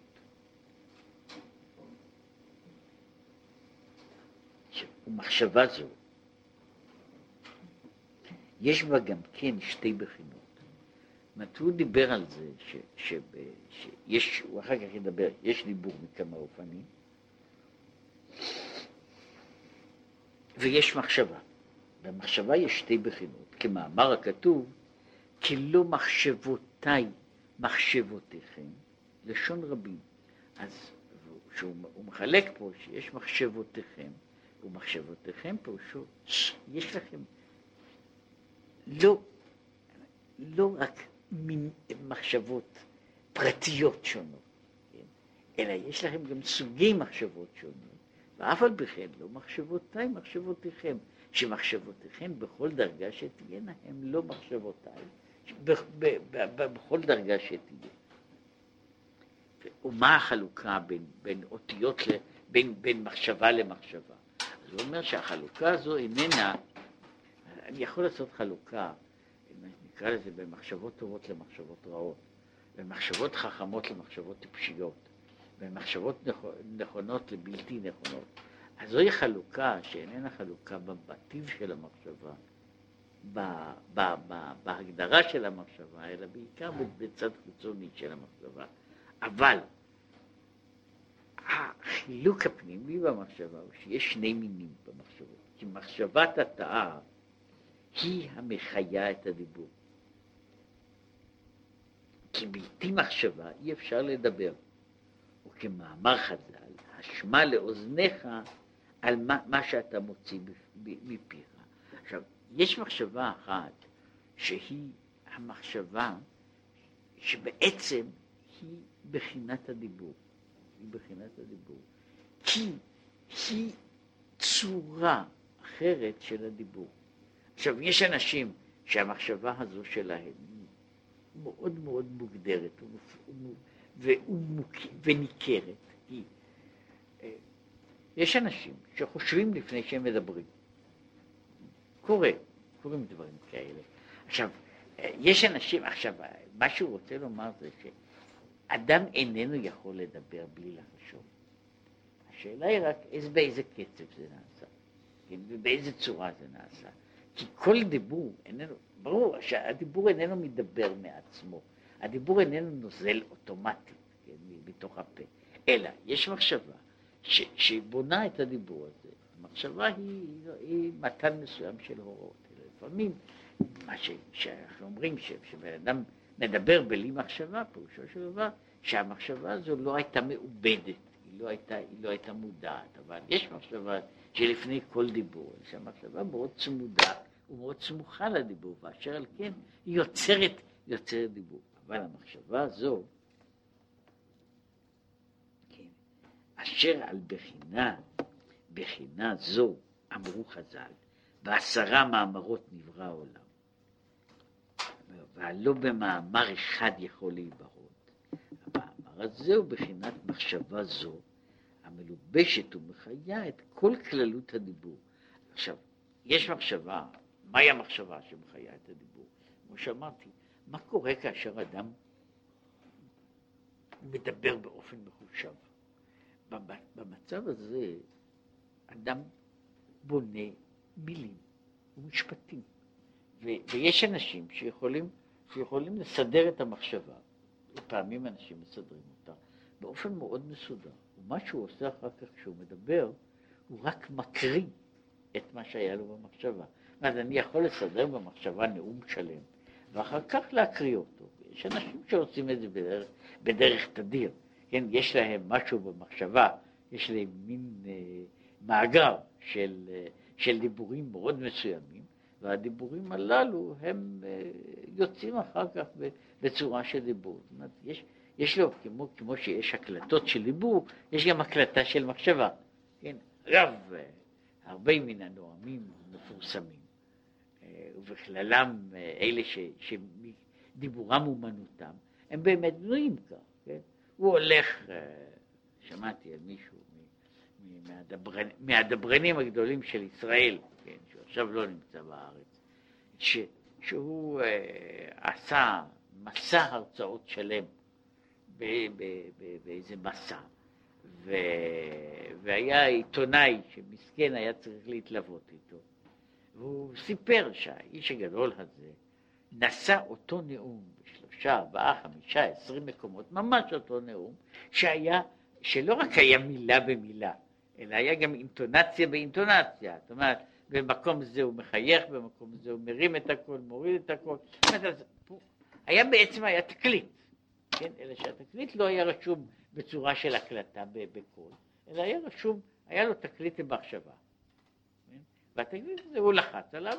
ומחשבה זו, יש בה גם כן שתי בחינות. הוא דיבר על זה ש, ש, שיש, הוא אחר כך ידבר, יש דיבור מכמה אופנים, ויש מחשבה. במחשבה יש שתי בחינות, כמאמר הכתוב, כי לא מחשבותיי מחשבותיכם, לשון רבים. אז הוא מחלק פה שיש מחשבותיכם, ומחשבותיכם פירושו, יש לכם לא, לא רק מחשבות פרטיות שונות, כן? אלא יש לכם גם סוגי מחשבות שונות, ואף על פי כן לא מחשבותיי מחשבותיכם, שמחשבותיכם בכל דרגה שתהיינה הם לא מחשבותיי, בכל דרגה שתהיה. ומה החלוקה בין, בין אותיות, בין, בין מחשבה למחשבה? אז הוא אומר שהחלוקה הזו איננה, אני יכול לעשות חלוקה נקרא לזה במחשבות טובות למחשבות רעות, במחשבות חכמות למחשבות טיפשיות, במחשבות נכונות לבלתי נכונות. אז זוהי חלוקה שאיננה חלוקה בטיב של המחשבה, ב, ב, ב, בהגדרה של המחשבה, אלא בעיקר בצד חיצוני של המחשבה. אבל החילוק הפנימי במחשבה הוא שיש שני מינים במחשבות, כי מחשבת התאה היא המחיה את הדיבור. כי בלתי מחשבה אי אפשר לדבר. וכמאמר חז"ל, השמע לאוזניך על מה, מה שאתה מוציא מפיך. עכשיו, יש מחשבה אחת שהיא המחשבה שבעצם היא בחינת הדיבור. היא בחינת הדיבור. כי היא צורה אחרת של הדיבור. עכשיו, יש אנשים שהמחשבה הזו שלהם מאוד מאוד מוגדרת וניכרת. אה, יש אנשים שחושבים לפני שהם מדברים. קורה, קורים דברים כאלה. עכשיו, יש אנשים, עכשיו, מה שהוא רוצה לומר זה שאדם איננו יכול לדבר בלי לחשוב. השאלה היא רק איזה, באיזה קצב זה נעשה, כן, ובאיזה צורה זה נעשה. כי כל דיבור איננו, ברור שהדיבור איננו מדבר מעצמו, הדיבור איננו נוזל אוטומטית כן, מתוך הפה, אלא יש מחשבה ש, שבונה את הדיבור הזה. המחשבה היא, היא מתן מסוים של הוראות. לפעמים מה ש, שאנחנו אומרים שבן אדם מדבר בלי מחשבה, פירושו של דבר שהמחשבה הזו לא הייתה מעובדת, היא לא הייתה, היא לא הייתה מודעת, אבל יש מחשבה שלפני כל דיבור, שהמחשבה מאוד צמודה ומאוד סמוכה לדיבור, ואשר על כן היא יוצרת, יוצרת דיבור. אבל המחשבה הזו, כן, אשר על בחינה, בחינה זו, אמרו חז"ל, בעשרה מאמרות נברא העולם. והלא במאמר אחד יכול להיברות. המאמר הזה הוא בחינת מחשבה זו, המלובשת ומחיה את כל כללות הדיבור. עכשיו, יש מחשבה, מהי המחשבה שמחיה את הדיבור? כמו שאמרתי, מה קורה כאשר אדם מדבר באופן מחושב? במצב הזה אדם בונה מילים ומשפטים, ויש אנשים שיכולים שיכולים לסדר את המחשבה, לפעמים אנשים מסדרים אותה, באופן מאוד מסודר. ומה שהוא עושה אחר כך כשהוא מדבר, הוא רק מקריא את מה שהיה לו במחשבה. אומרת, אני יכול לסדר במחשבה נאום שלם, ואחר כך להקריא אותו. יש אנשים שעושים את זה בדרך, בדרך תדיר, כן, יש להם משהו במחשבה, יש להם מין אה, מאגר של, אה, של דיבורים מאוד מסוימים, והדיבורים הללו הם אה, יוצאים אחר כך בצורה של דיבור. זאת אומרת, יש, יש לו, כמו, כמו שיש הקלטות של דיבור, יש גם הקלטה של מחשבה. כן, רב, אה, הרבה מן הנואמים מפורסמים, ובכללם אלה ש, שדיבורם אומנותם, הם באמת בנויים כך, כן? הוא הולך, שמעתי על מישהו מהדברנ, מהדברנים הגדולים של ישראל, כן, שעכשיו לא נמצא בארץ, ש, שהוא uh, עשה מסע הרצאות שלם ב, ב, ב, באיזה מסע, ו, והיה עיתונאי שמסכן היה צריך להתלוות איתו, והוא סיפר שהאיש הגדול הזה נשא אותו נאום בשלושה, ארבעה, חמישה, עשרים מקומות, ממש אותו נאום, שהיה, שלא רק היה מילה במילה, אלא היה גם אינטונציה באינטונציה, זאת אומרת, במקום זה הוא מחייך, במקום זה הוא מרים את הכל, מוריד את הכל. היה בעצם, היה תקליט, כן? אלא שהתקליט לא היה רשום בצורה של הקלטה בקול, אלא היה רשום, היה לו תקליט במחשבה. והתקליט הזה הוא לחץ עליו,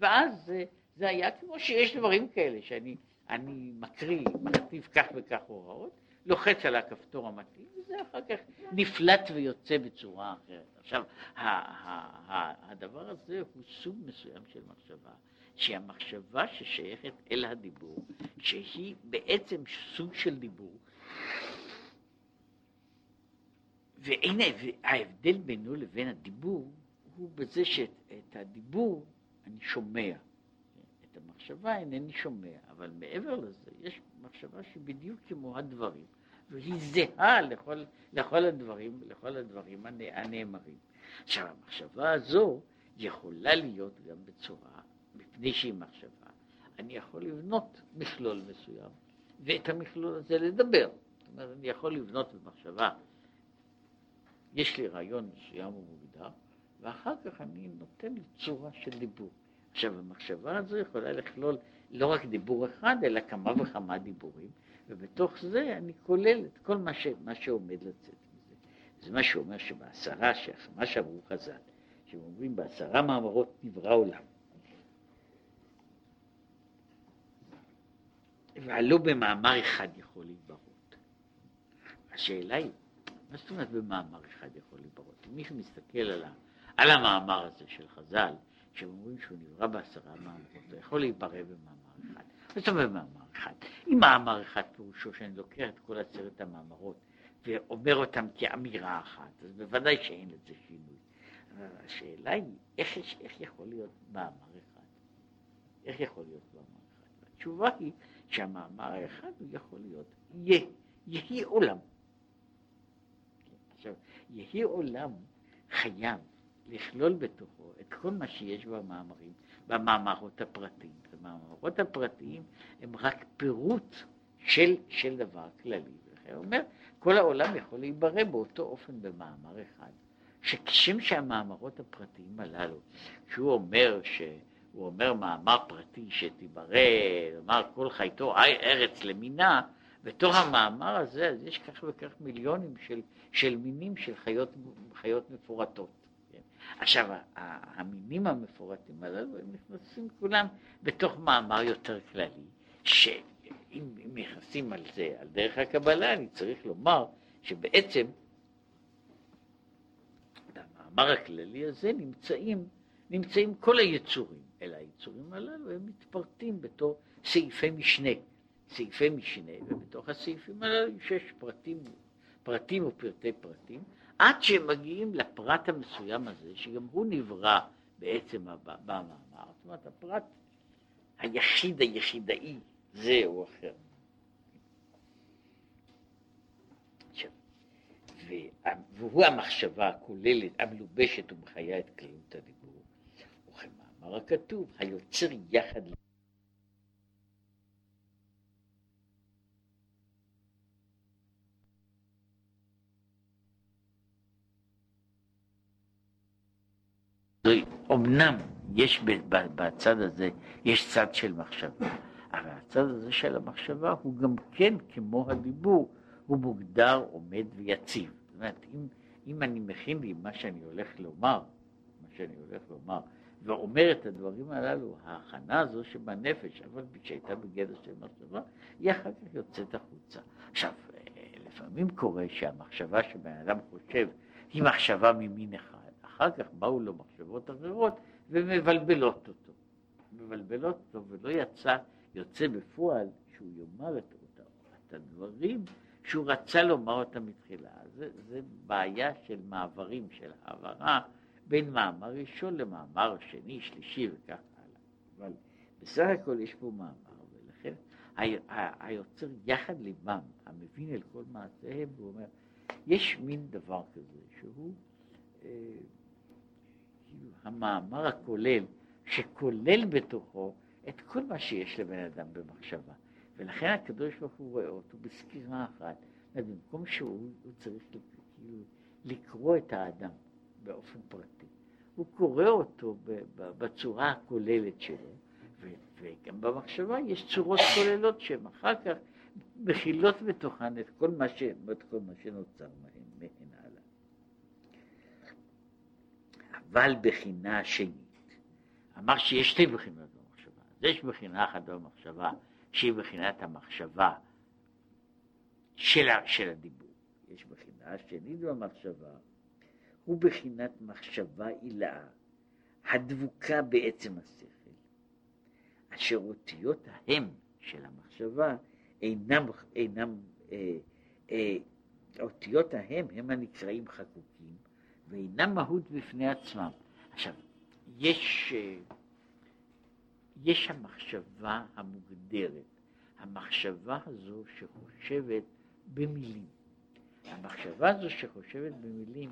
ואז זה, זה היה כמו שיש דברים כאלה, שאני אני מקריא, מכתיב כך וכך הוראות, לוחץ על הכפתור המתאים, וזה אחר כך נפלט ויוצא בצורה אחרת. עכשיו, הדבר הזה הוא סוג מסוים של מחשבה, שהיא המחשבה ששייכת אל הדיבור, שהיא בעצם סוג של דיבור, והנה, ההבדל בינו לבין הדיבור הוא בזה שאת הדיבור אני שומע, את המחשבה אינני שומע, אבל מעבר לזה יש מחשבה שבדיוק כמו הדברים, והיא זהה לכל, לכל הדברים, לכל הדברים הנאמרים. עכשיו, המחשבה הזו יכולה להיות גם בצורה, מפני שהיא מחשבה, אני יכול לבנות מכלול מסוים, ואת המכלול הזה לדבר. זאת אומרת, אני יכול לבנות במחשבה, יש לי רעיון מסוים ומוגדר, ואחר כך אני נותן לי צורה של דיבור. עכשיו, המחשבה הזו יכולה לכלול לא רק דיבור אחד, אלא כמה וכמה דיבורים, ובתוך זה אני כולל את כל מה, ש, מה שעומד לצאת מזה. זה מה שאומר שבעשרה, מה שאמרו חז"ל, שהם אומרים בעשרה מאמרות נברא עולם. ועלו במאמר אחד יכול להתברות. השאלה היא, מה זאת אומרת במאמר אחד יכול להתברות? אם מישהו מסתכל על, ה, על המאמר הזה של חז"ל, שהם אומרים שהוא נברא בעשרה מאמרות, הוא יכול להתברר במאמר אחד. זאת אומרת במאמר אחד? אם מאמר אחד פירושו שאני לוקח את כל עשרת המאמרות ואומר אותם כאמירה אחת, אז בוודאי שאין לזה שינוי. אבל השאלה היא, איך, איך יכול להיות מאמר אחד? איך יכול להיות מאמר אחד? התשובה היא שהמאמר האחד הוא יכול להיות, יהי עולם. עכשיו, יהי עולם חייב לכלול בתוכו את כל מה שיש במאמרים, במאמרות הפרטיים. המאמרות הפרטיים הם רק פירוט של, של דבר כללי. הוא אומר, כל העולם יכול להיברא באותו אופן במאמר אחד. שכשם שהמאמרות הפרטיים הללו, כשהוא אומר ש... הוא אומר מאמר פרטי שתיברא, אמר כל חייתו ארץ למינה, בתוך המאמר הזה אז יש כך וכך מיליונים של, של מינים של חיות, חיות מפורטות. עכשיו, המינים המפורטים הללו הם נכנסים כולם בתוך מאמר יותר כללי, שאם נכנסים על זה, על דרך הקבלה, אני צריך לומר שבעצם במאמר הכללי הזה נמצאים, נמצאים כל היצורים, אלא היצורים הללו הם מתפרטים בתור סעיפי משנה. סעיפי משנה, ובתוך הסעיפים הללו יש פרטים, פרטים ופרטי פרטים, עד שהם מגיעים לפרט המסוים הזה, שגם הוא נברא בעצם במאמר, זאת אומרת הפרט היחיד היחידאי זה או אחר. והוא המחשבה הכוללת, המלובשת ומחיה את כללות הדיבור. וכמאמר הכתוב, היוצר יחד אמנם יש בצד הזה, יש צד של מחשבה, אבל הצד הזה של המחשבה הוא גם כן, כמו הדיבור, הוא מוגדר, עומד ויציב. זאת אומרת, אם, אם אני מכין לי מה שאני הולך לומר, מה שאני הולך לומר, ואומר את הדברים הללו, ההכנה הזו שבנפש, אבל שהייתה בגדר של מחשבה, היא אחר כך יוצאת החוצה. עכשיו, לפעמים קורה שהמחשבה שבן אדם חושב היא מחשבה ממין אחד. אחר כך באו לו מחשבות אחרות ומבלבלות אותו. מבלבלות אותו ולא יצא, יוצא בפועל שהוא יאמר את, אותה, את הדברים שהוא רצה לומר אותם מתחילה. זה, זה בעיה של מעברים, של העברה בין מאמר ראשון למאמר שני, שלישי וכך הלאה. אבל בסך הכל יש פה מאמר, ולכן היוצר יחד ליבם, המבין אל כל מעשיהם, הוא אומר, יש מין דבר כזה שהוא אה, המאמר הכולל, שכולל בתוכו את כל מה שיש לבן אדם במחשבה. ולכן הקדוש ברוך הוא רואה אותו בסקירה אחת. במקום שהוא צריך כאילו לקרוא את האדם באופן פרטי, הוא קורא אותו בצורה הכוללת שלו, וגם במחשבה יש צורות כוללות שהן אחר כך מכילות בתוכן את כל מה, ש, כל מה שנוצר מהן. אבל בחינה שנית. אמר שיש שתי בחינות במחשבה. אז יש בחינה אחת במחשבה, שהיא בחינת המחשבה של, של הדיבור. יש בחינה שנית במחשבה, הוא בחינת מחשבה עילאה, הדבוקה בעצם השכל, אשר אותיות ההם של המחשבה אינם, אינם אה, אה, אותיות ההם הם הנקראים חקוקים, ואינם מהות בפני עצמם. עכשיו, יש, אה, יש המחשבה המוגדרת, המחשבה הזו שחושבת במילים. המחשבה הזו שחושבת במילים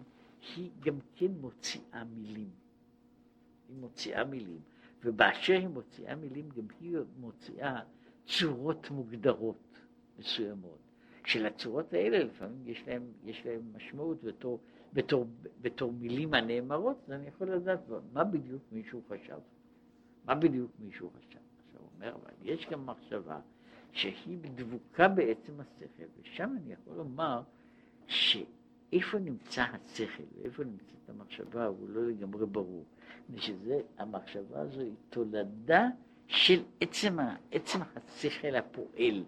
היא גם כן מוציאה מילים. היא מוציאה מילים, ובאשר היא מוציאה מילים גם היא מוציאה צורות מוגדרות מסוימות. שלצורות האלה לפעמים יש להם, יש להם משמעות בתור בתור, בתור מילים הנאמרות, אז אני יכול לדעת מה בדיוק מישהו חשב. מה בדיוק מישהו חשב. עכשיו הוא אומר, אבל יש גם מחשבה שהיא דבוקה בעצם השכל, ושם אני יכול לומר שאיפה נמצא השכל ואיפה נמצאת המחשבה הוא לא לגמרי ברור. שזה, המחשבה הזו היא תולדה של עצם, עצם השכל הפועל.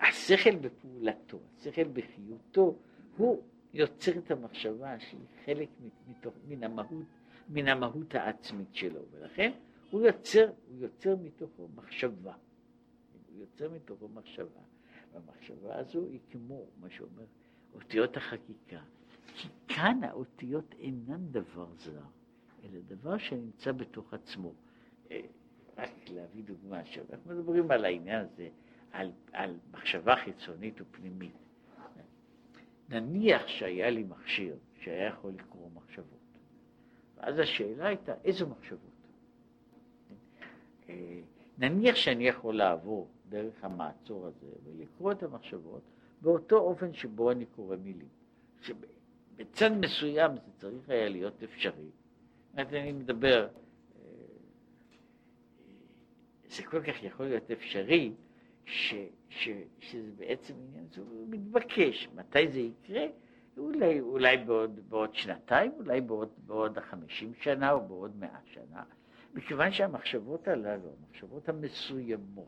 השכל בפעולתו, השכל בחיותו, הוא יוצר את המחשבה שהיא חלק מתוך, מן המהות, מן המהות העצמית שלו, ולכן הוא יוצר, הוא יוצר מתוכו מחשבה. הוא יוצר מתוכו מחשבה, והמחשבה הזו היא כמו, מה שאומר, אותיות החקיקה. כי כאן האותיות אינן דבר זר, אלא דבר שנמצא בתוך עצמו. אה, רק להביא דוגמה עכשיו, אנחנו מדברים על העניין הזה, על, על מחשבה חיצונית ופנימית. נניח שהיה לי מכשיר שהיה יכול לקרוא מחשבות, ואז השאלה הייתה איזה מחשבות. אה, נניח שאני יכול לעבור דרך המעצור הזה ולקרוא את המחשבות באותו אופן שבו אני קורא מילים. שבצד מסוים זה צריך היה להיות אפשרי. זאת אני מדבר, אה, זה כל כך יכול להיות אפשרי, ש, ש, שזה בעצם עניין, זה מתבקש. מתי זה יקרה? אולי, אולי בעוד, בעוד שנתיים, אולי בעוד, בעוד חמישים שנה או בעוד מאה שנה. מכיוון שהמחשבות הללו, המחשבות המסוימות,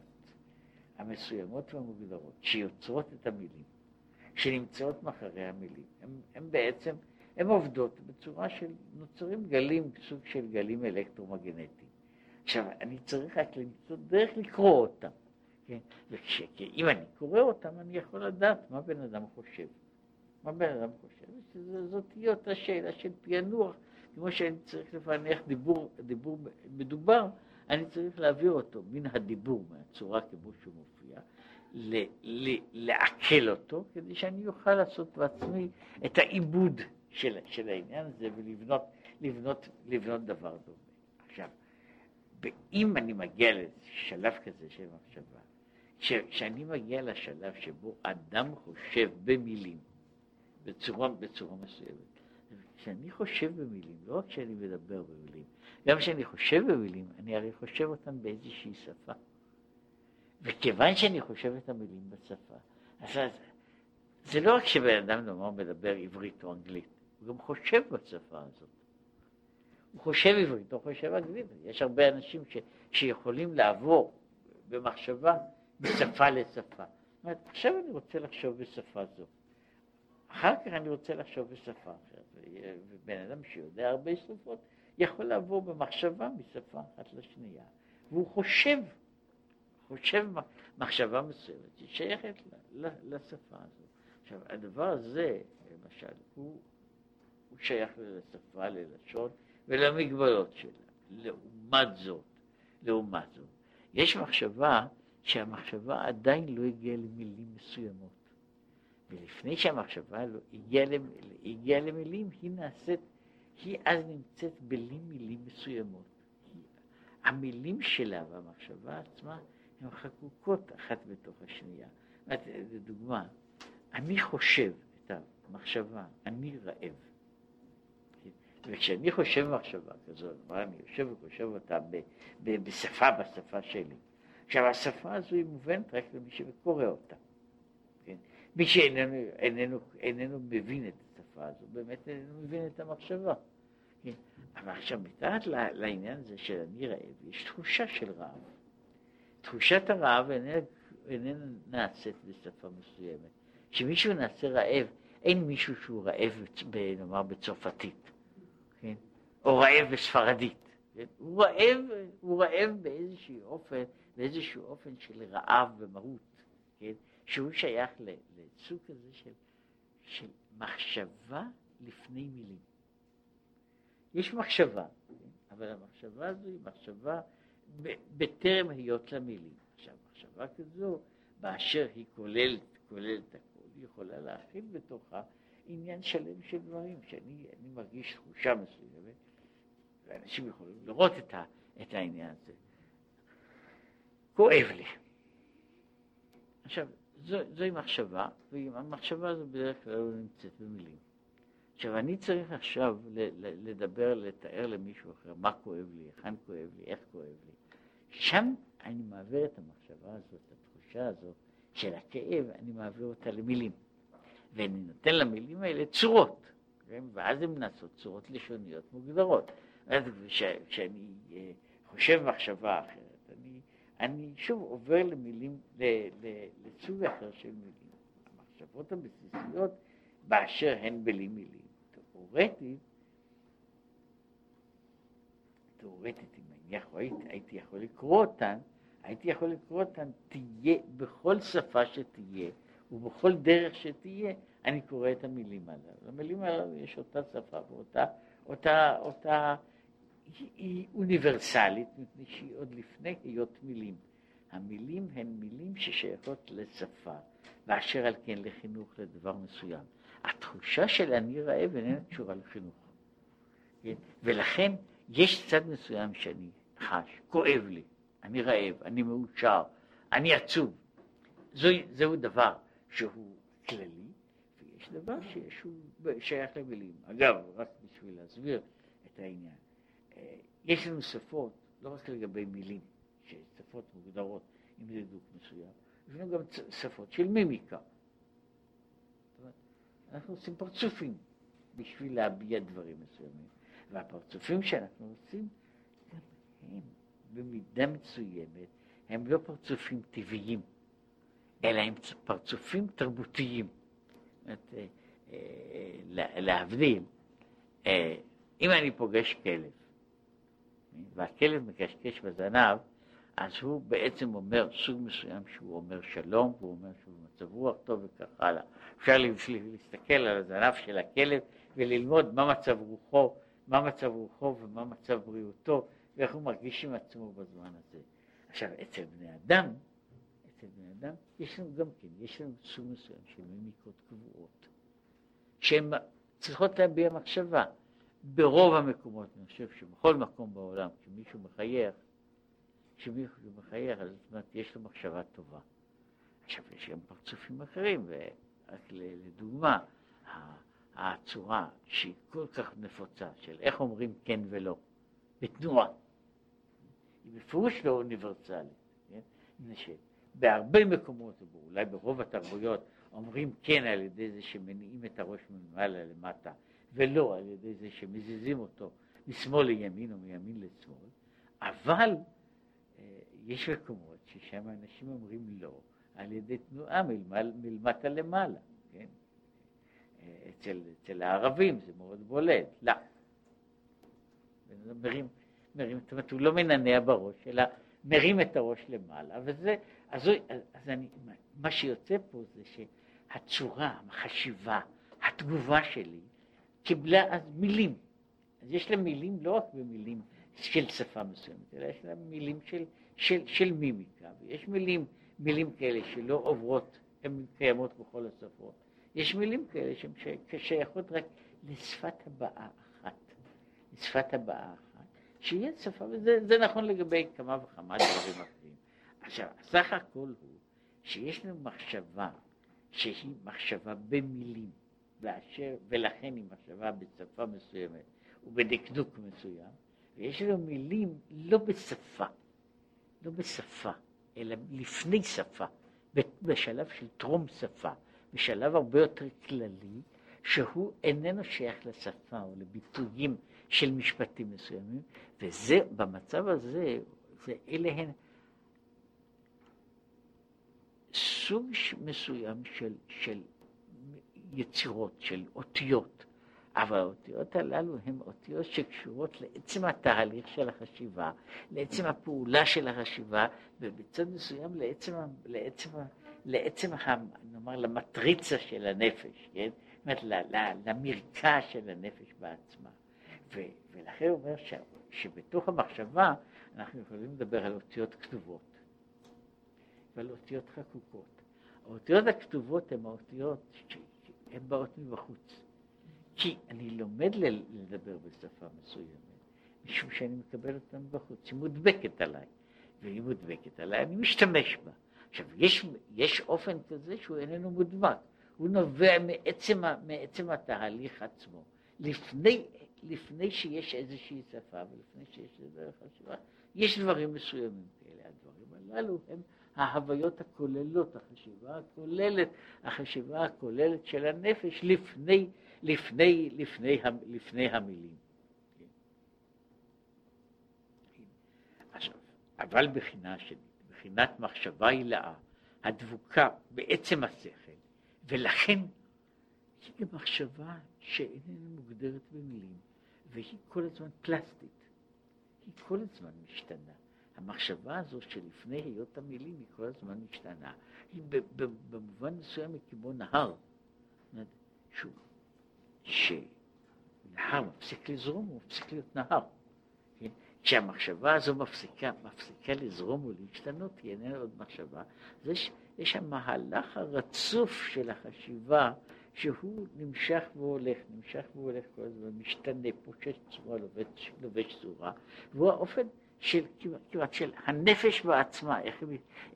המסוימות והמוגדרות, שיוצרות את המילים, שנמצאות מאחורי המילים, הן בעצם, הן עובדות בצורה של, נוצרים גלים, סוג של גלים אלקטרומגנטיים. עכשיו, אני צריך רק למצוא דרך לקרוא אותם, כן? וכש, אם אני קורא אותם, אני יכול לדעת מה בן אדם חושב. מה בן אדם חושב? זאת תהיה אותה שאלה של פענוח. כמו שאני צריך לפענח דיבור, דיבור מדובר, אני צריך להעביר אותו מן הדיבור, מהצורה כמו שהוא מופיע, ל, ל, לעכל אותו, כדי שאני אוכל לעשות בעצמי את העיבוד של, של העניין הזה ולבנות לבנות, לבנות דבר דומה. עכשיו, אם אני מגיע לשלב כזה של מחשבה, כשאני מגיע לשלב שבו אדם חושב במילים, בצורה, בצורה מסוימת, כשאני חושב במילים, לא רק כשאני מדבר במילים, גם כשאני חושב במילים, אני הרי חושב אותן באיזושהי שפה. וכיוון שאני חושב את המילים בשפה, אז זה לא רק שבן אדם נאמר מדבר עברית או אנגלית, הוא גם חושב בשפה הזאת. הוא חושב עברית, הוא חושב אנגלית. יש הרבה אנשים ש, שיכולים לעבור במחשבה משפה לשפה. זאת אומרת, עכשיו אני רוצה לחשוב בשפה זו. אחר כך אני רוצה לחשוב בשפה אחרת. ובן אדם שיודע הרבה שפות יכול לעבור במחשבה משפה אחת לשנייה. והוא חושב, חושב מחשבה מסוימת ששייכת לשפה הזו. עכשיו, הדבר הזה, למשל, הוא, הוא שייך לשפה, ללשון ולמגבלות שלה. לעומת זאת, לעומת זאת, יש מחשבה שהמחשבה עדיין לא הגיעה למילים מסוימות. ולפני שהמחשבה לא הגיעה, הגיע למילים, היא נעשית, היא אז נמצאת בלי מילים מסוימות. היא, המילים שלה והמחשבה עצמה הן חקוקות אחת בתוך השנייה. לדוגמה, אני חושב את המחשבה, אני רעב. וכשאני חושב מחשבה כזאת, אני יושב וחושב אותה בשפה, בשפה שלי. עכשיו, השפה הזו היא מובנת רק למי שקורא אותה. מי שאיננו איננו, איננו מבין את השפה הזו, באמת איננו מבין את המחשבה. כן? אבל עכשיו, מתחת לעניין הזה של אני רעב, יש תחושה של רעב. תחושת הרעב איננה, איננה נעשית בשפה מסוימת. כשמישהו נעשה רעב, אין מישהו שהוא רעב, נאמר, בצרפתית, כן? או רעב בספרדית. כן? הוא רעב, הוא רעב באיזשהו אופן, באיזשהו אופן של רעב ומרות, כן? שהוא שייך לסוג כזה של, של מחשבה לפני מילים. יש מחשבה, אבל המחשבה הזו היא מחשבה בטרם היות לה מילים. עכשיו, מחשבה כזו, באשר היא כוללת, כוללת הכול, היא יכולה להכיל בתוכה עניין שלם של דברים, שאני מרגיש תחושה מסוימת, ואנשים יכולים לראות את, ה, את העניין הזה. כואב לי. עכשיו, זו, זוהי מחשבה, והמחשבה הזו בדרך כלל לא נמצאת במילים. עכשיו, אני צריך עכשיו לדבר, לתאר למישהו אחר מה כואב לי, היכן כואב לי, איך כואב לי. שם אני מעביר את המחשבה הזאת, את התחושה הזאת של הכאב, אני מעביר אותה למילים. ואני נותן למילים האלה צורות, כן? ואז הן נעשות צורות לשוניות מוגדרות. כשאני אה, חושב מחשבה אחרת, אני שוב עובר למילים, לסוג אחר של מילים. המחשבות הבסיסיות באשר הן בלי מילים. תאורטית, תאורטית, אם אני יכול, הייתי, יכול לקרוא אותן, הייתי יכול לקרוא אותן, תהיה, בכל שפה שתהיה, ובכל דרך שתהיה, אני קורא את המילים הללו. המילים הללו יש אותה שפה ואותה, אותה, אותה, היא, היא אוניברסלית, מפני שהיא עוד לפני היות מילים. המילים הן מילים ששייכות לשפה, ואשר על כן לחינוך לדבר מסוים. התחושה של אני רעב איננה קשורה לחינוך. כן? ולכן יש צד מסוים שאני חש, כואב לי, אני רעב, אני מאושר, אני עצוב. זו, זהו דבר שהוא כללי, ויש דבר שהוא שייך למילים. אגב, רק בשביל להסביר את העניין, יש לנו שפות, לא רק לגבי מילים, שפות מוגדרות עם דקדוק מסוים, יש לנו גם שפות של מימיקה. אנחנו עושים פרצופים בשביל להביע דברים מסוימים, והפרצופים שאנחנו עושים, גם הם במידה מסוימת, הם לא פרצופים טבעיים, אלא הם פרצופים תרבותיים. אה, אה, להבדיל, אה, אם אני פוגש כלב, והכלב מקשקש בזנב, אז הוא בעצם אומר סוג מסוים שהוא אומר שלום, והוא אומר שהוא במצב רוח טוב וכך הלאה. אפשר להסתכל על הזנב של הכלב וללמוד מה מצב רוחו, מה מצב רוחו ומה מצב בריאותו, ואיך הוא מרגיש עם עצמו בזמן הזה. עכשיו, אצל בני אדם, אצל בני אדם, יש לנו גם כן, יש לנו סוג מסוים של מימיקות קבועות, שהן צריכות להביע מחשבה. ברוב המקומות, אני חושב שבכל מקום בעולם, כשמישהו מחייך, כשמישהו מחייך, אז זאת אומרת, יש לו מחשבה טובה. עכשיו, יש גם פרצופים אחרים, ורק לדוגמה, הצורה שהיא כל כך נפוצה, של איך אומרים כן ולא, בתנועה, היא בפירוש לא אוניברסלית. כן? בהרבה מקומות, ואולי ברוב התרבויות, אומרים כן על ידי זה שמניעים את הראש מלמעלה למטה, ולא על ידי זה שמזיזים אותו משמאל לימין או מימין לשמאל, אבל אה, יש מקומות ששם אנשים אומרים לא על ידי תנועה מלמטה למעלה, כן? אה, אצל, אצל הערבים זה מאוד בולט, לא. מרים, מרים, זאת אומרת, הוא לא מנענע בראש, אלא מרים את הראש למעלה, וזה, אז, אז אני, מה שיוצא פה זה שהצורה, החשיבה, התגובה שלי, קיבלה אז מילים. אז יש לה מילים לא רק במילים של שפה מסוימת, אלא יש לה מילים של, של, של מימיקה, ויש מילים, מילים כאלה שלא עוברות, הן קיימות בכל השפות. יש מילים כאלה שהן שייכות רק לשפת הבעה אחת, לשפת הבעה אחת, שיהיה שפה, וזה נכון לגבי כמה וכמה דברים אחרים. עכשיו, הסך הכל הוא שיש לנו מחשבה שהיא מחשבה במילים. ואשר, ולכן היא מחשבה בשפה מסוימת ובדקדוק מסוים, ויש לנו מילים לא בשפה, לא בשפה, אלא לפני שפה, בשלב של טרום שפה, בשלב הרבה יותר כללי, שהוא איננו שייך לשפה או לביטויים של משפטים מסוימים, וזה, במצב הזה, זה, אלה הן סוג מסוים של, של יצירות, של אותיות, אבל האותיות הללו הן אותיות שקשורות לעצם התהליך של החשיבה, לעצם הפעולה של החשיבה, ובצד מסוים לעצם, לעצם, לעצם נאמר, למטריצה של הנפש, כן? זאת אומרת, למרקע של הנפש בעצמה. ו, ולכן הוא אומר ש, שבתוך המחשבה אנחנו יכולים לדבר על אותיות כתובות ועל אותיות חקוקות. האותיות הכתובות הן האותיות הן באות מבחוץ. כי אני לומד לדבר בשפה מסוימת, משום שאני מקבל אותה מבחוץ, היא מודבקת עליי, והיא מודבקת עליי, אני משתמש בה. עכשיו, יש, יש אופן כזה שהוא איננו מודבק, הוא נובע מעצם, מעצם התהליך עצמו. לפני, לפני שיש איזושהי שפה ולפני שיש איזו חשיבה, יש דברים מסוימים כאלה. הדברים הללו הם ההוויות הכוללות, החשיבה הכוללת, החשיבה הכוללת של הנפש לפני, לפני, לפני, לפני המילים. אבל בחינה שלי, בחינת מחשבה הילאה, הדבוקה בעצם השכל, ולכן היא מחשבה שאיננה מוגדרת במילים, והיא כל הזמן פלסטית, היא כל הזמן משתנה. המחשבה הזו שלפני היות המילים היא כל הזמן משתנה. היא במובן מסוים היא כמו נהר. שהוא, שנהר מפסיק לזרום, הוא מפסיק להיות נהר. כן? כשהמחשבה הזו מפסיקה, מפסיקה לזרום ולהשתנות, היא איננה עוד מחשבה. אז יש, יש המהלך הרצוף של החשיבה, שהוא נמשך והולך, נמשך והולך כל הזמן, משתנה, פושט צורה, לובש, לובש צורה, והוא האופן של, כמעט של הנפש בעצמה, איך,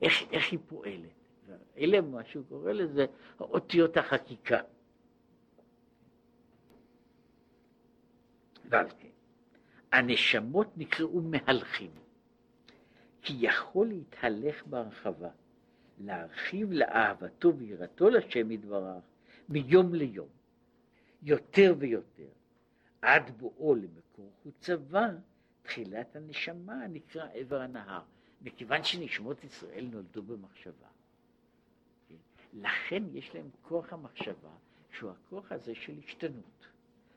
איך, איך היא פועלת. אלה מה שהוא קורא לזה אותיות החקיקה. ועל כן, הנשמות נקראו מהלכים, כי יכול להתהלך בהרחבה, להרחיב לאהבתו ויראתו לשם יתברך מיום ליום, יותר ויותר, עד בואו למקור חוצבה, תחילת הנשמה נקרא עבר הנהר, מכיוון שנשמות ישראל נולדו במחשבה. לכן יש להם כוח המחשבה, שהוא הכוח הזה של השתנות.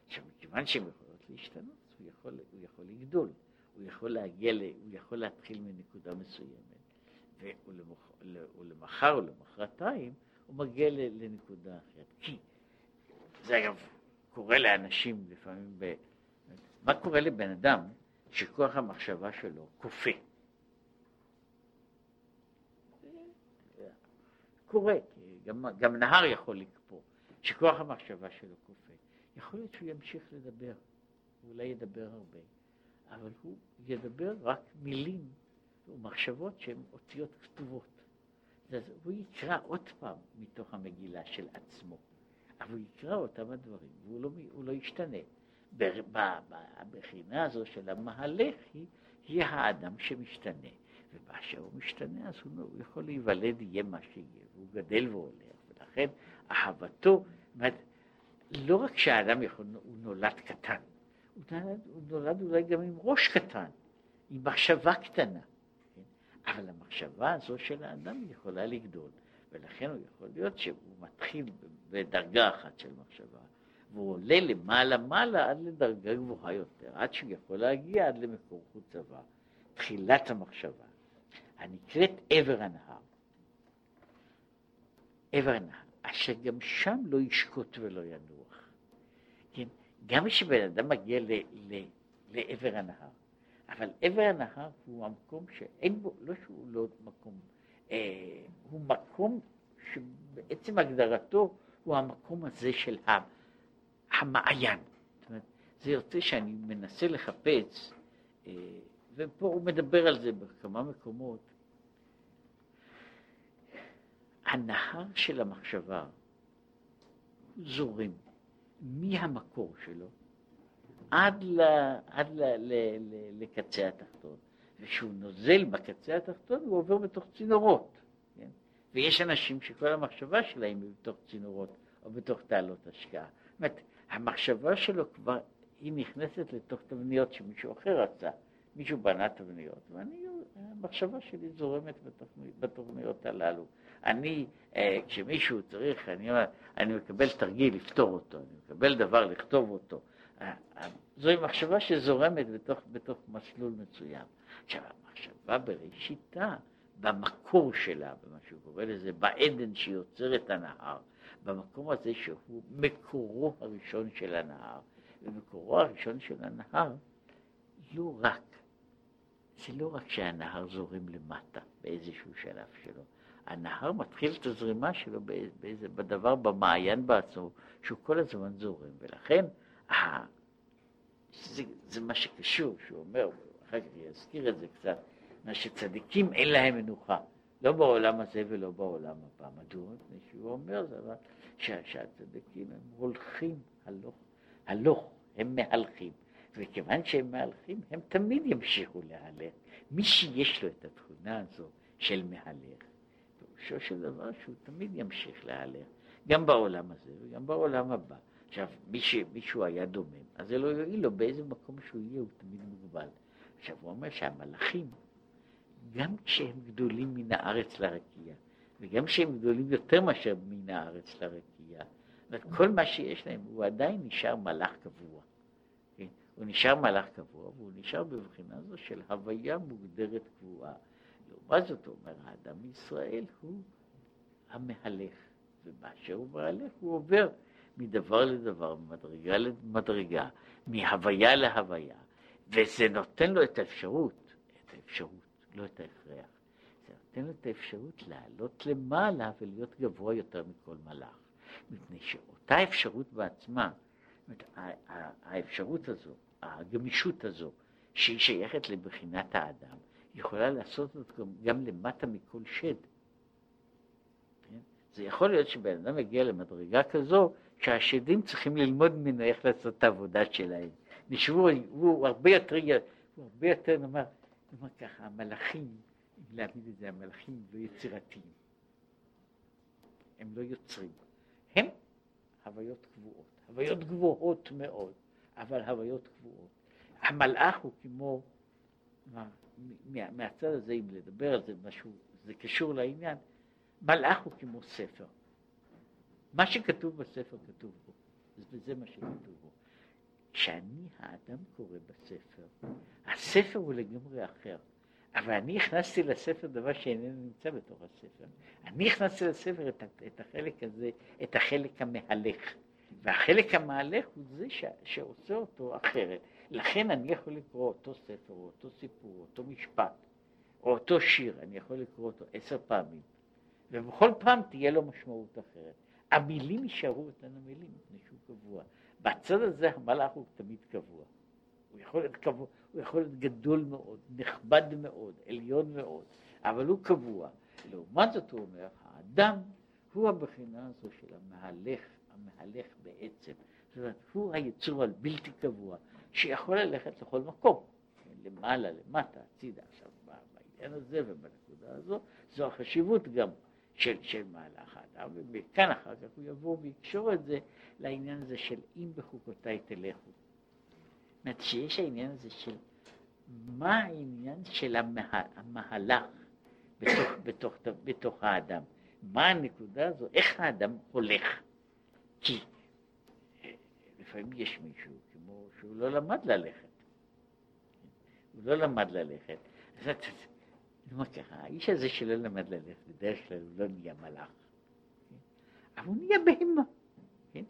עכשיו, מכיוון שהן יכולות להשתנות, הוא יכול, הוא יכול לגדול, הוא יכול להגיע, הוא יכול להתחיל מנקודה מסוימת, ולמח, ולמחר או למחרתיים הוא מגיע לנקודה אחרת. כי זה אגב קורה לאנשים לפעמים, ב... מה קורה לבן אדם שכוח המחשבה שלו כופה? קורה, גם, גם נהר יכול לקפוא, שכוח המחשבה שלו כופה. יכול להיות שהוא ימשיך לדבר, אולי ידבר הרבה, אבל הוא ידבר רק מילים ומחשבות שהן אותיות כתובות. אז הוא יקרא עוד פעם מתוך המגילה של עצמו, אבל הוא יקרא אותם הדברים, והוא לא, לא ישתנה. הבחינה הזו של המהלך היא, היא האדם שמשתנה, ובאשר הוא משתנה אז הוא, הוא יכול להיוולד, יהיה מה שיהיה, והוא גדל והולך, ולכן אהבתו, אומרת, לא רק שהאדם יכול, הוא נולד קטן, הוא נולד, הוא נולד אולי גם עם ראש קטן, עם מחשבה קטנה. אבל המחשבה הזו של האדם יכולה לגדול, ולכן הוא יכול להיות שהוא מתחיל בדרגה אחת של מחשבה, והוא עולה למעלה מעלה עד לדרגה גבוהה יותר, עד שהוא יכול להגיע עד למקור חוץ צבא, תחילת המחשבה, הנקראת עבר הנהר. עבר הנהר, אשר גם שם לא ישקוט ולא ינוח. כן? גם כשבן אדם מגיע ל, ל, לעבר הנהר, אבל עבר הנהר הוא המקום שאין בו, לא שהוא לא מקום, אה, הוא מקום שבעצם הגדרתו הוא המקום הזה של המעיין. זאת אומרת, זה יוצא שאני מנסה לחפש, אה, ופה הוא מדבר על זה בכמה מקומות, הנהר של המחשבה זורם מהמקור שלו עד, ל, עד ל, ל, ל, לקצה התחתון. וכשהוא נוזל בקצה התחתון הוא עובר בתוך צינורות. כן? ויש אנשים שכל המחשבה שלהם היא בתוך צינורות או בתוך תעלות השקעה. זאת אומרת, המחשבה שלו כבר, היא נכנסת לתוך תבניות שמישהו אחר רצה. מישהו בנה תבניות, ואני, המחשבה שלי זורמת בתוכניות הללו. אני, אה, כשמישהו צריך, אני, אני מקבל תרגיל לפתור אותו, אני מקבל דבר לכתוב אותו. זוהי מחשבה שזורמת בתוך, בתוך מסלול מסוים. עכשיו, המחשבה בראשיתה, במקור שלה, במה שהוא קורא לזה, בעדן שיוצר את הנהר, במקום הזה שהוא מקורו הראשון של הנהר, ומקורו הראשון של הנהר, לא רק, זה לא רק שהנהר זורם למטה באיזשהו שלב שלו, הנהר מתחיל את הזרימה שלו באיזה, בדבר, במעיין בעצמו, שהוא כל הזמן זורם, ולכן זה, זה מה שקשור, שהוא אומר, אחר כך יזכיר את זה קצת, מה שצדיקים אין להם מנוחה, לא בעולם הזה ולא בעולם הבא. מדוע? מפני שהוא אומר שהצדיקים הם הולכים הלוך, הלוך, הם מהלכים, וכיוון שהם מהלכים, הם תמיד ימשיכו להלך. מי שיש לו את התכונה הזו של מהלך, פירושו של דבר שהוא תמיד ימשיך להלך, גם בעולם הזה וגם בעולם הבא. עכשיו, מי שמישהו היה דומם, אז זה לא יועיל לו באיזה מקום שהוא יהיה, הוא תמיד מוגבל. עכשיו, הוא אומר שהמלאכים, גם כשהם גדולים מן הארץ לרקיע, וגם כשהם גדולים יותר מאשר מן הארץ לרקיע, כל מה שיש להם, הוא עדיין נשאר מלאך קבוע. כן? הוא נשאר מהלך קבוע, והוא נשאר בבחינה זו של הוויה מוגדרת קבועה. לעומת זאת, אומר, האדם מישראל הוא המהלך, ובאשר הוא מהלך הוא עובר מדבר לדבר, ממדרגה למדרגה, מהוויה להוויה, וזה נותן לו את האפשרות, את האפשרות, לא את ההכרח. זה נותן לו את האפשרות לעלות למעלה ולהיות גבוה יותר מכל מלאך. מפני שאותה אפשרות בעצמה, האפשרות הזו, הגמישות הזו, שהיא שייכת לבחינת האדם, יכולה לעשות זאת גם למטה מכל שד. כן? זה יכול להיות שבן אדם מגיע למדרגה כזו, שהשדים צריכים ללמוד ממנו איך לעשות את העבודה שלהם. נשבו, הוא הרבה יותר, הוא הרבה יותר, נאמר, נאמר ככה, המלאכים, אם להגיד את זה, המלאכים לא יצירתיים. הם לא יוצרים. הם הוויות קבועות, הוויות גבוהות מאוד, אבל הוויות קבועות. המלאך הוא כמו, מה, מהצד הזה, אם לדבר על זה משהו, זה קשור לעניין, מלאך הוא כמו ספר. מה שכתוב בספר כתוב בו, וזה מה שכתוב בו. כשאני האדם קורא בספר, הספר הוא לגמרי אחר. אבל אני הכנסתי לספר דבר שאיננו נמצא בתוך הספר. אני הכנסתי לספר את, את החלק הזה, את החלק המהלך. והחלק המהלך הוא זה ש, שעושה אותו אחרת. לכן אני יכול לקרוא אותו ספר, או אותו סיפור, או אותו משפט, או אותו שיר, אני יכול לקרוא אותו עשר פעמים, ובכל פעם תהיה לו משמעות אחרת. המילים יישארו אותן המילים, מפני שהוא קבוע. בצד הזה המלאך הוא תמיד קבוע. הוא יכול להיות קבוע, הוא יכול להיות גדול מאוד, נכבד מאוד, עליון מאוד, אבל הוא קבוע. לעומת זאת הוא אומר, האדם הוא הבחינה הזו של המהלך, המהלך בעצם. זאת אומרת, הוא היצור הבלתי קבוע, שיכול ללכת לכל מקום, למעלה, למטה, הצידה. עכשיו, בעניין הזה ובנקודה הזו, זו החשיבות גם של, של מהלך האדם, וכאן אחר כך הוא יבוא ויקשור את זה לעניין הזה של אם בחוקותיי תלכו. זאת אומרת שיש העניין הזה של מה העניין של המה, המהלך בתוך, בתוך, בתוך האדם, מה הנקודה הזו, איך האדם הולך. כי לפעמים יש מישהו כמו שהוא לא למד ללכת, הוא לא למד ללכת, אז אתה מה ככה, האיש הזה שלא למד ללכת, בדרך כלל הוא לא נהיה מלאך, כן? אבל הוא נהיה בהמה, כן?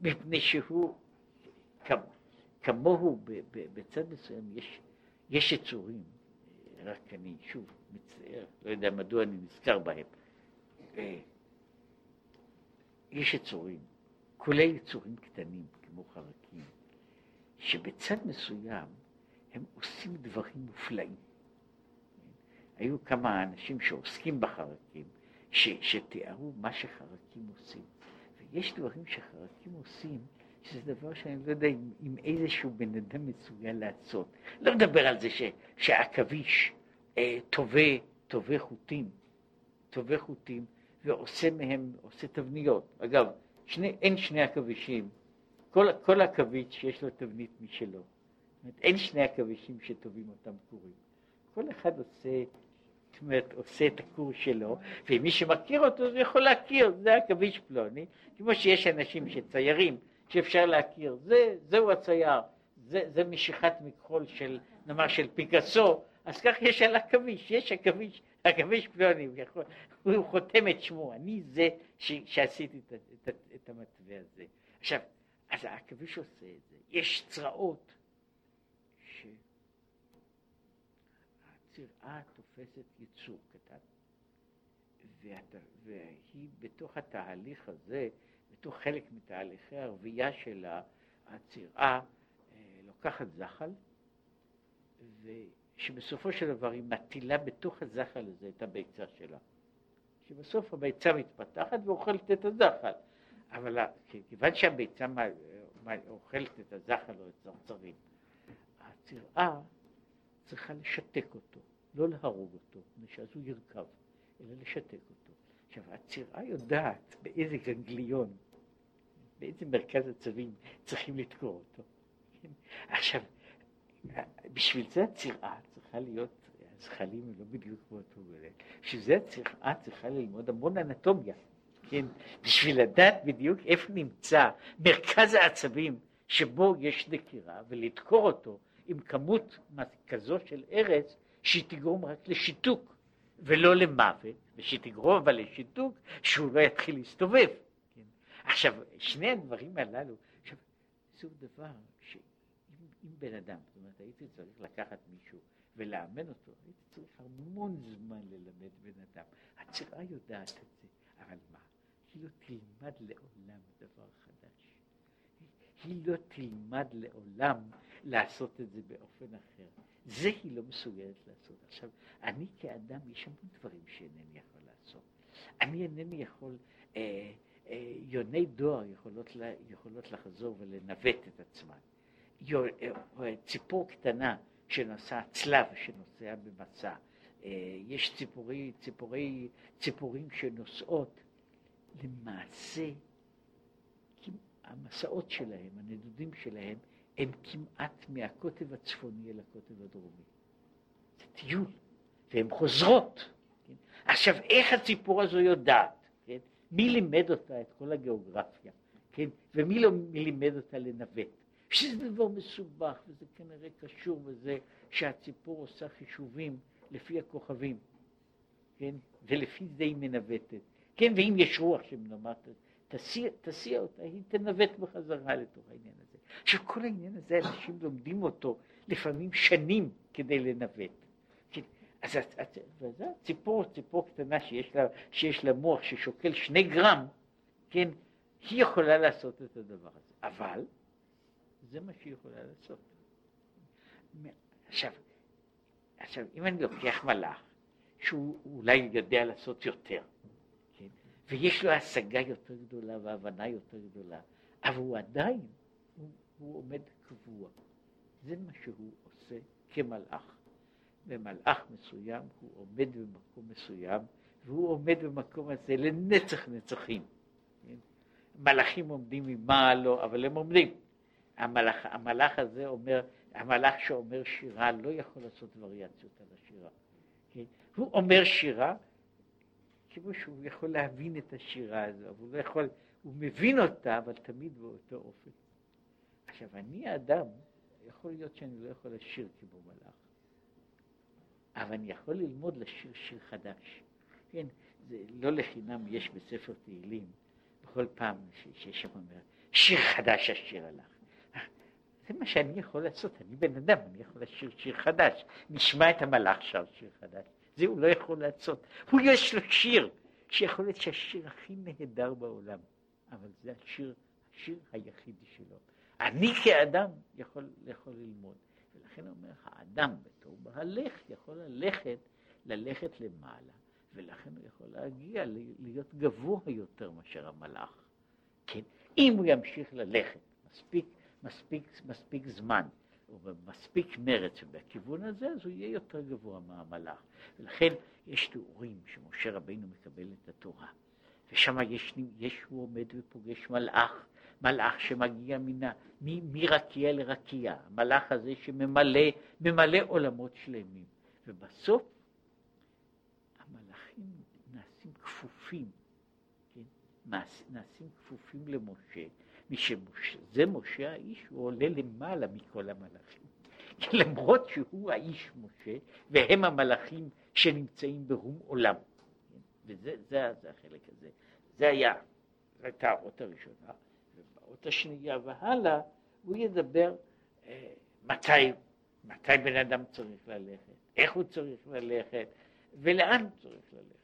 מפני שהוא, כמוהו בצד מסוים יש, יש יצורים, רק אני שוב מצטער, לא יודע מדוע אני נזכר בהם, אה, יש יצורים, כולל יצורים קטנים כמו חרקים, שבצד מסוים הם עושים דברים מופלאים. היו כמה אנשים שעוסקים בחרקים, ש, שתיארו מה שחרקים עושים. ויש דברים שחרקים עושים, שזה דבר שאני לא יודע אם, אם איזשהו בן אדם מסוגל לעשות. לא מדבר על זה ש, שהעכביש אה, טווה, טווה חוטים, טווה חוטים, ועושה מהם, עושה תבניות. אגב, שני, אין שני עכבישים, כל, כל עכביש יש לו תבנית משלו. זאת אומרת, אין שני עכבישים שטובים אותם קורים. כל אחד עושה זאת אומרת, עושה את הקורס שלו, ומי שמכיר אותו זה יכול להכיר, זה עכביש פלוני, כמו שיש אנשים שציירים, שאפשר להכיר, זה, זהו הצייר, זה, זה משיכת מכחול של, נאמר, של פיקאסו, אז כך יש על עכביש, יש עכביש, עכביש פלוני, הוא, חותם את שמו, אני זה ש, שעשיתי את, את, את המתווה הזה. עכשיו, אז העכביש עושה את זה, יש צרעות שהצירעה תופסת יצור קטן, ואת, והיא בתוך התהליך הזה, בתוך חלק מתהליכי הרבייה שלה, הצירעה אה, לוקחת זחל, ושבסופו של דבר היא מטילה בתוך הזחל הזה את הביצה שלה. שבסוף הביצה מתפתחת ואוכלת את הזחל. אבל כיוון שהביצה אוכלת את הזחל או את זרצרים, הצירעה צריכה לשתק אותו, לא להרוג אותו, שאז הוא ירכב, אלא לשתק אותו. עכשיו, הצירה יודעת באיזה גנגליון, באיזה מרכז עצבים צריכים לתקוע אותו. כן? עכשיו, בשביל זה הצירה צריכה להיות, הזחלים הם לא בדיוק כמו אותו גודל, בשביל זה הצירה צריכה ללמוד המון אנטומיה, כן? בשביל לדעת בדיוק איפה נמצא מרכז העצבים שבו יש דקירה ולדקור אותו עם כמות כזו של ארץ שהיא תגרום רק לשיתוק ולא למוות, ושתגרום אבל לשיתוק שהוא לא יתחיל להסתובב. כן? עכשיו, שני הדברים הללו, עכשיו, זהו דבר שאם בן אדם, זאת אומרת, הייתי צריך לקחת מישהו ולאמן אותו, הייתי צריך המון זמן ללמד בן אדם. הצבא יודעת את זה, אבל מה? היא לא תלמד לעולם דבר חדש. היא לא תלמד לעולם לעשות את זה באופן אחר. זה היא לא מסוגלת לעשות. עכשיו, אני כאדם, יש המון דברים שאינני יכול לעשות. אני אינני יכול, אה, אה, יוני דואר יכולות, לה, יכולות לחזור ולנווט את עצמן. יו, אה, ציפור קטנה שנוסע, צלב שנוסע במסע, אה, יש ציפורי, ציפורי, ציפורים שנוסעות, למעשה, המסעות שלהם, הנדודים שלהם, הם כמעט מהקוטב הצפוני אל הקוטב הדרומי. זה טיול, והן חוזרות. כן? עכשיו, איך הציפור הזו יודעת? כן? מי לימד אותה את כל הגיאוגרפיה? כן? ומי לא לימד אותה לנווט? שזה דבר מסובך, וזה כנראה קשור בזה שהציפור עושה חישובים לפי הכוכבים, כן? ולפי זה היא מנווטת. כן, ואם יש רוח שמנומטת, תסיע, תסיע אותה, היא תנווט בחזרה לתוך העניין הזה. עכשיו כל העניין הזה אנשים לומדים אותו לפעמים שנים כדי לנווט. כן, אז וזה ציפור, ציפור קטנה שיש לה, שיש לה מוח ששוקל שני גרם, כן, היא יכולה לעשות את הדבר הזה. אבל זה מה שהיא יכולה לעשות. עכשיו, עכשיו אם אני לוקח מלאך שהוא אולי יודע לעשות יותר, ויש לו השגה יותר גדולה והבנה יותר גדולה, אבל הוא עדיין הוא, הוא עומד קבוע. זה מה שהוא עושה כמלאך. ומלאך מסוים הוא עומד במקום מסוים, והוא עומד במקום הזה לנצח נצחים. כן? מלאכים עומדים ממעל לא, אבל הם עומדים. המלאך, המלאך הזה אומר, המלאך שאומר שירה לא יכול לעשות וריאציות על השירה. כן? הוא אומר שירה כמו שהוא יכול להבין את השירה הזו, אבל הוא לא יכול, הוא מבין אותה, אבל תמיד באותו אופן. עכשיו, אני האדם, יכול להיות שאני לא יכול לשיר כמו מלאך, אבל אני יכול ללמוד לשיר שיר חדש. כן, זה לא לחינם יש בספר תהילים, בכל פעם שיש שם אומר, שיר חדש אשיר הלך. זה מה שאני יכול לעשות, אני בן אדם, אני יכול לשיר שיר חדש. נשמע את המלאך שר שיר חדש. זה הוא לא יכול לעשות. הוא יש לו שיר, שיכול להיות שהשיר הכי נהדר בעולם, אבל זה השיר, השיר היחידי שלו. אני כאדם יכול, יכול ללמוד. ולכן אומר, האדם בתור בהלך יכול ללכת, ללכת למעלה, ולכן הוא יכול להגיע להיות גבוה יותר מאשר המלאך. כן? אם הוא ימשיך ללכת מספיק, מספיק, מספיק זמן, ומספיק מרץ בכיוון הזה, אז הוא יהיה יותר גבוה מהמלאך. ולכן יש תיאורים שמשה רבינו מקבל את התורה, ושם יש, יש, הוא עומד ופוגש מלאך, מלאך שמגיע מנה, מרקיע לרקיע, המלאך הזה שממלא עולמות שלמים. ובסוף המלאכים נעשים כפופים, כן? נעשים כפופים למשה, משזה משה האיש, הוא עולה למעלה מכל המלאכים. למרות שהוא האיש משה, והם המלאכים שנמצאים ברום עולם. וזה זה, זה החלק הזה. זה היה, הייתה האות הראשונה. באות השנייה והלאה, הוא ידבר אה, מתי, מתי בן אדם צריך ללכת, איך הוא צריך ללכת, ולאן צריך ללכת.